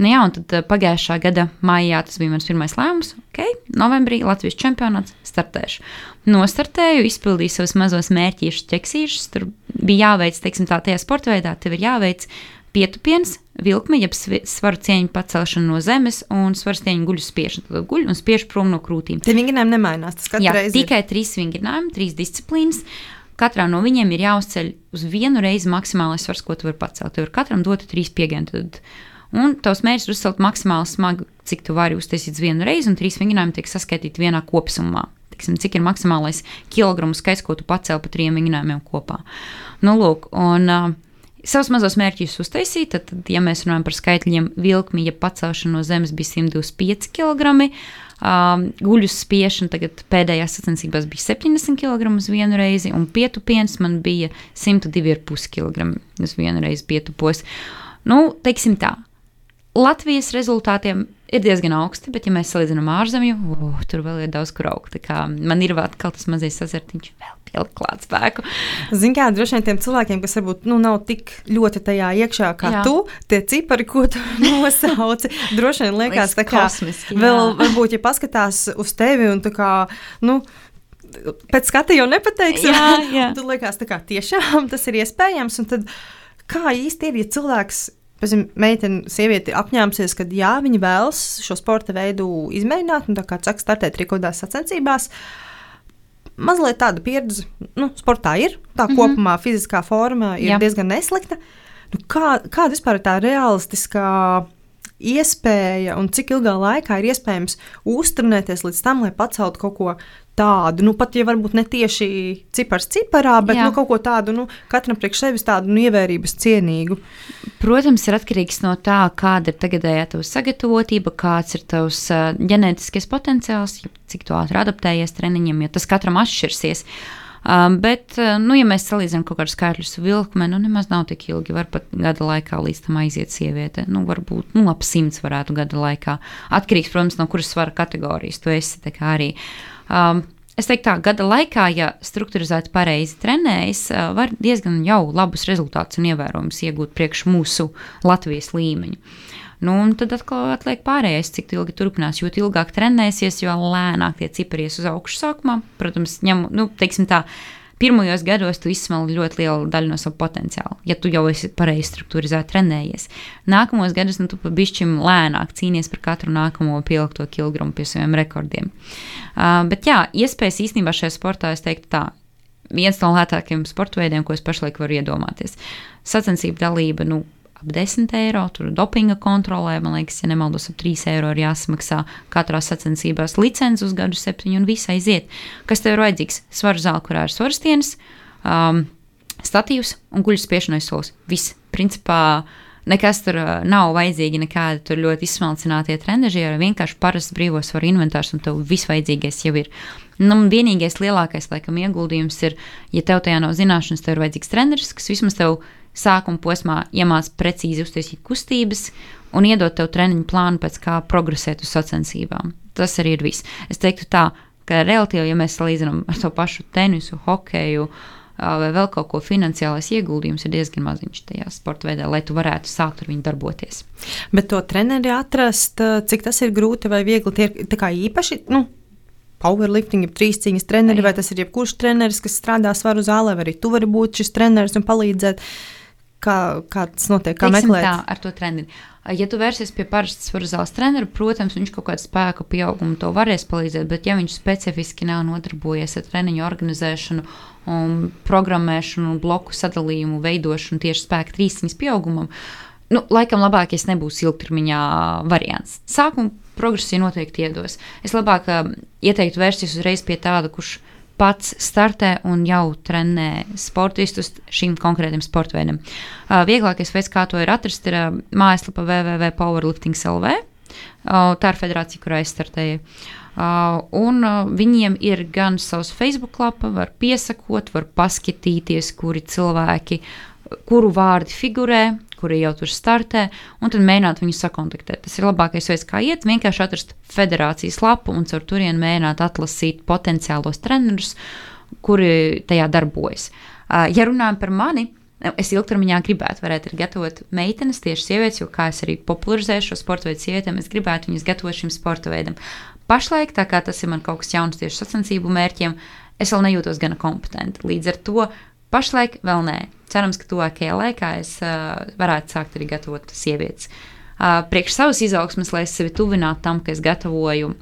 Nu jā, un tad eh, pagājušā gada maijā tas bija mans pirmais lēmums. Ok, novembrī Latvijas čempionāts startēšu. Nostartēju, izpildīju savus mazos mērķīšus, ķeksīšus. Tur bija jāveic, teiksim, tā, tajā sporta veidā, tev ir jāveic pietupiens, vilkme, jeb svaru cieņu pacelšana no zemes un svaru cieņu guļu spiešana. Tad guļ un spiež prom no krūtīm. Tie vingrinājumi nemainās. Tas Jā, reizi tikai ir. trīs vingrinājumi, trīs disciplīnas. Katrā no viņiem ir jāuzceļ uz vienu reizi maksimālais svars, ko tu vari pacelt. Tev ir katram doti trīs piegājieni. Un tavs mērķis ir uzcelt maksimāli smagu, cik tu vari uztaisīt vienu reizi, un trīs vingrinājumi tiek saskaitīti vienā kopsumā. Tiksim, cik ir maksimālais kilogramu skaits, ko tu pacēli pa trim vingrinājumiem kopā. Nu, lūk, un, uh, savus mazos mērķus uztaisīt. Tad, tad, ja mēs runājam par skaitļiem, vilkmi, ja pacelšana no zemes bija 125 kg, um, guļu spiešana tagad pēdējās sacensībās bija 70 kg uz vienu reizi, un pietupiens man bija 102,5 kg uz vienu reizi pietupos. Nu, teiksim tā, Latvijas rezultātiem ir diezgan augsti, bet, ja mēs salīdzinām ārzemju, uh, tur vēl ir daudz kur augt. Man ir vēl tas mazais sazartiņš, vēl pielikt klāt spēku. Ziniet, kā droši vien tiem cilvēkiem, kas varbūt nu, nav tik ļoti tajā iekšā kā jā. tu, tie cipari, ko tu (laughs) nosauci, droši vien liekas, tā kā vēl, varbūt, ja paskatās uz tevi un tā kā. Nu, Pēc skata jau nepateiks, jā, (laughs) jā. Tad liekas, ka tiešām tas ir iespējams. Tad, kā īsti ir, ja cilvēks Pēc meitene, sieviete apņēmusies, ka jā, viņa vēlas šo sporta veidu izmēģināt, un tā kā saka, startēt trikodās sacensībās. Mazliet tāda pieredze, nu, sportā ir. Tā mm -hmm. kopumā fiziskā forma ir jā. diezgan neslikta. Nu, kā, kāda vispār ir tā realistiskā iespēja un cik ilgā laikā ir iespējams uzturnēties līdz tam, lai paceltu kaut ko tādu, nu, pat ja varbūt ne tieši cipars ciparā, bet Jā. nu, kaut ko tādu, nu, katram priekš sevis tādu nu, ievērības cienīgu. Protams, ir atkarīgs no tā, kāda ir tagadējā tava sagatavotība, kāds ir tavs uh, ģenētiskais potenciāls, cik tu ātri adaptējies treniņiem, jo tas katram atšķirsies. Um, bet, uh, nu, ja mēs salīdzinām kaut kādus skaitļus vilkmē, nu, nemaz nav tik ilgi. Var pat gada laikā līdz tam aiziet sieviete. Nu, varbūt nu, ap simts varētu gada laikā. Atkarīgs, protams, no kuras svara kategorijas tu esi arī. Uh, Um, Es teiktu, tā gada laikā, ja struktūrizēti pareizi trenējas, uh, var diezgan jau labus rezultātus un ievērojumus iegūt priekš mūsu Latvijas līmeņa. Nu, un tad atkal atliek pārējais, cik ilgi turpinās. Jo ilgāk trenēsies, jo lēnāk tie cipari ies uz augšu sākumā. Protams, ņem, nu, teiksim tā, pirmajos gados tu izsmeli ļoti lielu daļu no sava potenciāla, ja tu jau esi pareizi struktūrizēti trenējies. Nākamos gados nu, tu pavisam lēnāk cīnies par katru nākamo pielikto kilogramu pie saviem rekordiem. Uh, bet jā, iespējas īstenībā šajā sportā es teiktu tā. Viens no lētākajiem sporta veidiem, ko es pašlaik varu iedomāties. Sacensību dalība, nu, ap 10 eiro. Tur dopinga kontrolē, man liekas, ja nemaldos, ap 3 eiro ir jāsamaksā katrā sacensībās licences uz gadu septiņu un viss aiziet. Kas tev ir vajadzīgs? Svaru zāle, kurā ir svarstienas, um, statīvs un guļus spiešanai solis. Viss, principā, nekas tur uh, nav vajadzīgi, nekādi ļoti izsmalcinātie trendeži, ar vienkārši parasts brīvos var inventārs un tev viss vajadzīgais jau ir. Nu, vienīgais lielākais, laikam, ieguldījums ir, ja tev tajā nav zināšanas, tev ir vajadzīgs treneris, kas vismaz tev sākuma posmā iemācās precīzi uztaisīt kustības un iedot tev treniņu plānu, pēc kā progresēt uz sacensībām. Tas arī ir viss. Es teiktu tā, ka relatīvi, ja mēs salīdzinām ar to pašu tenisu, hokeju, vai vēl kaut ko finansiālais ieguldījums ir diezgan maziņš tajā sporta veidā, lai tu varētu sākt ar viņu darboties. Bet to treneri atrast, cik tas ir grūti vai viegli, tie ir kā īpaši. Nu. Powerlifting, ir trīs cīņas treneri, vai tas ir jebkurš treneris, kas strādā svaru zālē, vai arī tu vari būt šis treneris un palīdzēt. Kā, kā tas notiek, kā Teiksim meklēt? Tā, ar to treneri. Ja tu vērsies pie parastas svaru zāles trenera, protams, viņš kaut kādu spēku pieaugumu to varēs palīdzēt, bet ja viņš specifiski nav nodarbojies ar treniņu organizēšanu, un programmēšanu, bloku sadalījumu, veidošanu tieši spēka trīsciņas pieaugumam, nu, laikam labākais nebūs ilgtermiņā variants. Sākuma progresija noteikti iedos. Es labāk uh, ieteiktu vērsties uzreiz pie tāda, kurš pats startē un jau trenē sportistus šim konkrētam sporta veidam. Uh, vieglākais veids, kā to ir atrast, ir uh, mājaslapa www.powerlifting.lv. Uh, tā ir federācija, kurā es startēju. Uh, un uh, viņiem ir gan savs Facebook lapa, var piesakot, var paskatīties, kuri cilvēki, kuru vārdi figurē, kuri jau tur startē, un tad mēģināt viņus sakontaktēt. Tas ir labākais veids, kā iet, vienkārši atrast federācijas lapu un caur turieni mēģināt atlasīt potenciālos trenerus, kuri tajā darbojas. Ja runājam par mani, es ilgtermiņā gribētu, varētu gatavot meitenes, tieši sievietes, jo kā es arī popularizēju šo sporta veidu sievietēm, es gribētu viņas gatavot šim sporta veidam. Pašlaik, tā kā tas ir man kaut kas jauns tieši sacensību mērķiem, es vēl nejūtos gana kompetenti. Līdz ar to pašlaik vēl nē cerams, ka tuvākajā laikā es uh, varētu sākt arī gatavot sievietes. Uh, priekš savas izaugsmes, lai es sevi tuvinātu tam, ka es gatavoju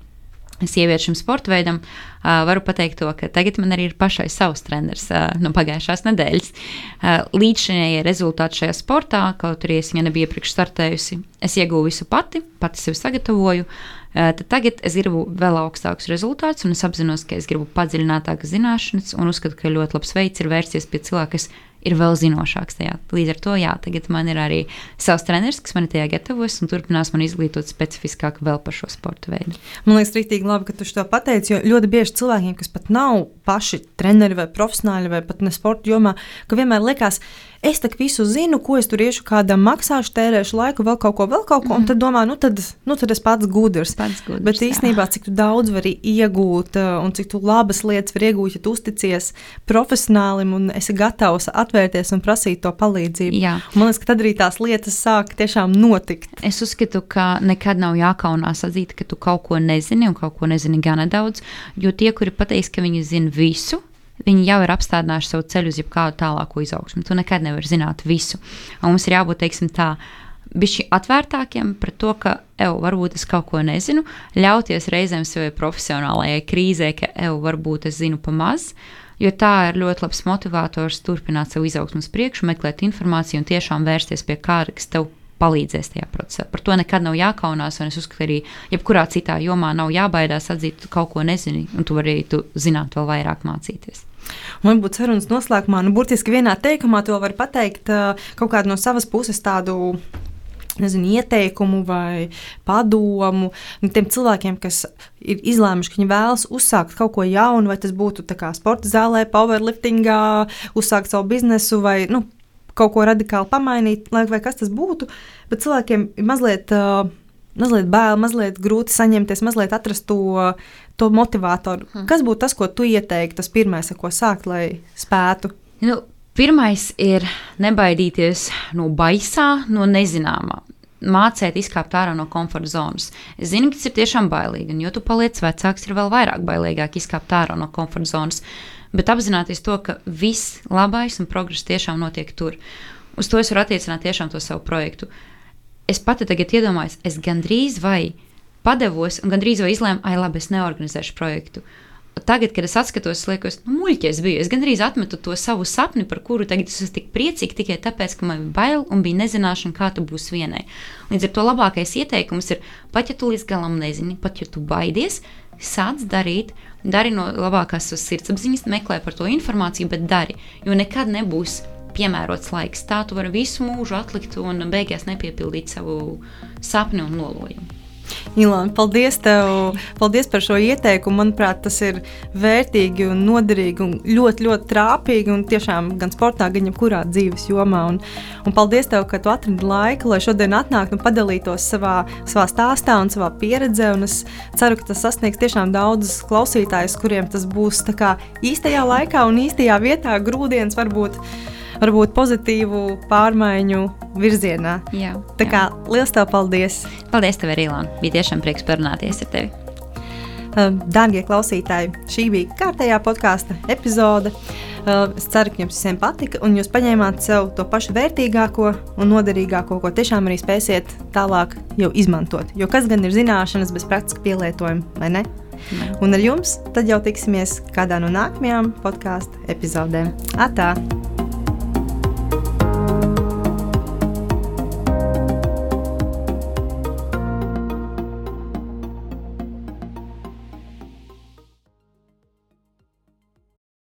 sieviešu sporta veidam, uh, varu pateikt to, ka tagad man arī ir pašai savs treneris uh, no pagājušās nedēļas. Uh, Līdzšinējie rezultāti šajā sportā, kaut arī es viņa nebija iepriekš startējusi, es ieguvu visu pati, pati sevi sagatavoju. Uh, tad tagad es gribu vēl augstākus rezultātus, un es apzinos, ka es gribu padziļinātākas zināšanas, un uzskatu, ka ļoti labs veids ir vērsties pie cilvēka, kas ir vēl zinošāks tajā. Līdz ar to, jā, tagad man ir arī savs treneris, kas man tajā gatavos un turpinās man izglītot specifiskāk vēl par šo sporta veidu. Man liekas, rītīgi labi, ka tu to pateici, jo ļoti bieži cilvēkiem, kas pat nav paši treneri vai profesionāļi vai pat ne sporta jomā, ka vienmēr liekas, ka es tak visu zinu, ko es tur iešu, kādam maksāšu, tērēšu laiku, vēl kaut ko, vēl kaut ko, mm. un tad domā, nu tad, nu tad es pats gudrs. Pats gudrs Bet īstenībā, cik daudz vari iegūt uh, un cik labas lietas var iegūt, ja tu uzticies profesionālim un esi gatavs atvērties un prasīt to palīdzību. Jā. Man liekas, ka tad arī tās lietas sāk tiešām notikt. Es uzskatu, ka nekad nav jākaunās atzīt, ka tu kaut ko nezini un kaut ko nezini gana daudz, jo tie, kuri pateiks, ka viņi zina visu, viņi jau ir apstādinājuši savu ceļu uz jebkādu tālāko izaugsmu. Tu nekad nevari zināt visu. Un mums ir jābūt, teiksim, tā. Bišķi atvērtākiem par to, ka, evo, varbūt es kaut ko nezinu, ļauties reizēm savai profesionālajai krīzē, ka, evo, varbūt es zinu pa maz, jo tā ir ļoti labs motivators turpināt savu izaugsmu uz priekšu, meklēt informāciju un tiešām vērsties pie kāda, kas tev palīdzēs tajā procesā. Par to nekad nav jākaunās, un es uzskatu, arī jebkurā citā jomā nav jābaidās atzīt, ka kaut ko nezini, un tu vari tu zināt vēl vairāk mācīties. Man būtu sarunas noslēgumā, nu, burtiski vienā teikumā to var pateikt kaut kādu no savas puses tādu. Nezinu, ieteikumu vai padomu nu, tiem cilvēkiem, kas ir izlēmuši, ka viņi vēlas uzsākt kaut ko jaunu, vai tas būtu sporta zālē, powerliftingā, uzsākt savu biznesu vai nu, kaut ko radikāli pamainīt, lai, kas tas būtu. Bet cilvēkiem ir mazliet. Uh, mazliet bail, mazliet grūti saņemties, mazliet atrast to, to motivatoru. Hmm. Kas būtu tas, ko tu ieteiktu, tas pirmais, ar ko sākt, lai spētu? Nu, pirmais ir nebaidīties no baisā, no nezināmā. Mācīt, izkāpt ārā no komforta zonas. Es zinu, ka tas ir tiešām bailīgi, un jo tu paliec vecāks, ir vēl vairāk bailīgāk izkāpt ārā no komforta zonas. Bet apzināties to, ka viss labais un progress tiešām notiek tur. Uz to es varu attiecināt tiešām to savu projektu. Es pati tagad iedomājos, es gandrīz vai padevos un gandrīz vai izlēmu, ai, labi, es neorganizēšu projektu. Tagad, kad es atskatos, es liekas, nu, muļķis biju. Es gandrīz atmetu to savu sapni, par kuru tagad es esmu tik priecīga tikai tāpēc, ka man bija bail un bija nezināšana, kā tu būsi vienai. Līdz ar to labākais ieteikums ir, pat ja tu līdz galam nezini, pat ja tu baidies, sāc darīt, dari no labākās sirdsapziņas, meklē par to informāciju, bet dari, jo nekad nebūs piemērots laiks. Tā tu vari visu mūžu atlikt un beigās nepiepildīt savu sapni un lolojumu. Ilona, paldies tev paldies par šo ieteikumu. Manuprāt, tas ir vērtīgi un noderīgi un ļoti, ļoti trāpīgi. Un tiešām gan sportā, gan jebkurā dzīves jomā. Un, un paldies tev, ka tu atradi laiku, lai šodien atnāktu un padalītos savā, savā stāstā un savā pieredzē. Un es ceru, ka tas sasniegs tiešām daudzus klausītājus, kuriem tas būs īstajā laikā un īstajā vietā grūdienis varbūt varbūt pozitīvu pārmaiņu virzienā. Jā, Tā kā liels tev paldies! Paldies, tev, Ilona! Bija tiešām prieks parunāties ar tevi! Um, Dārgie klausītāji, šī bija kārtējā podkāstu epizode. Uh, es ceru, ka jums visiem patika, un jūs paņēmāt sev to pašu vērtīgāko un noderīgāko, ko tiešām arī spēsiet tālāk jau izmantot. Jo kas gan ir zināšanas bez praktiska pielietojuma, vai ne? Un ar jums tad jau tiksimies kādā no nākamajām podkāstu epizodēm. Atā!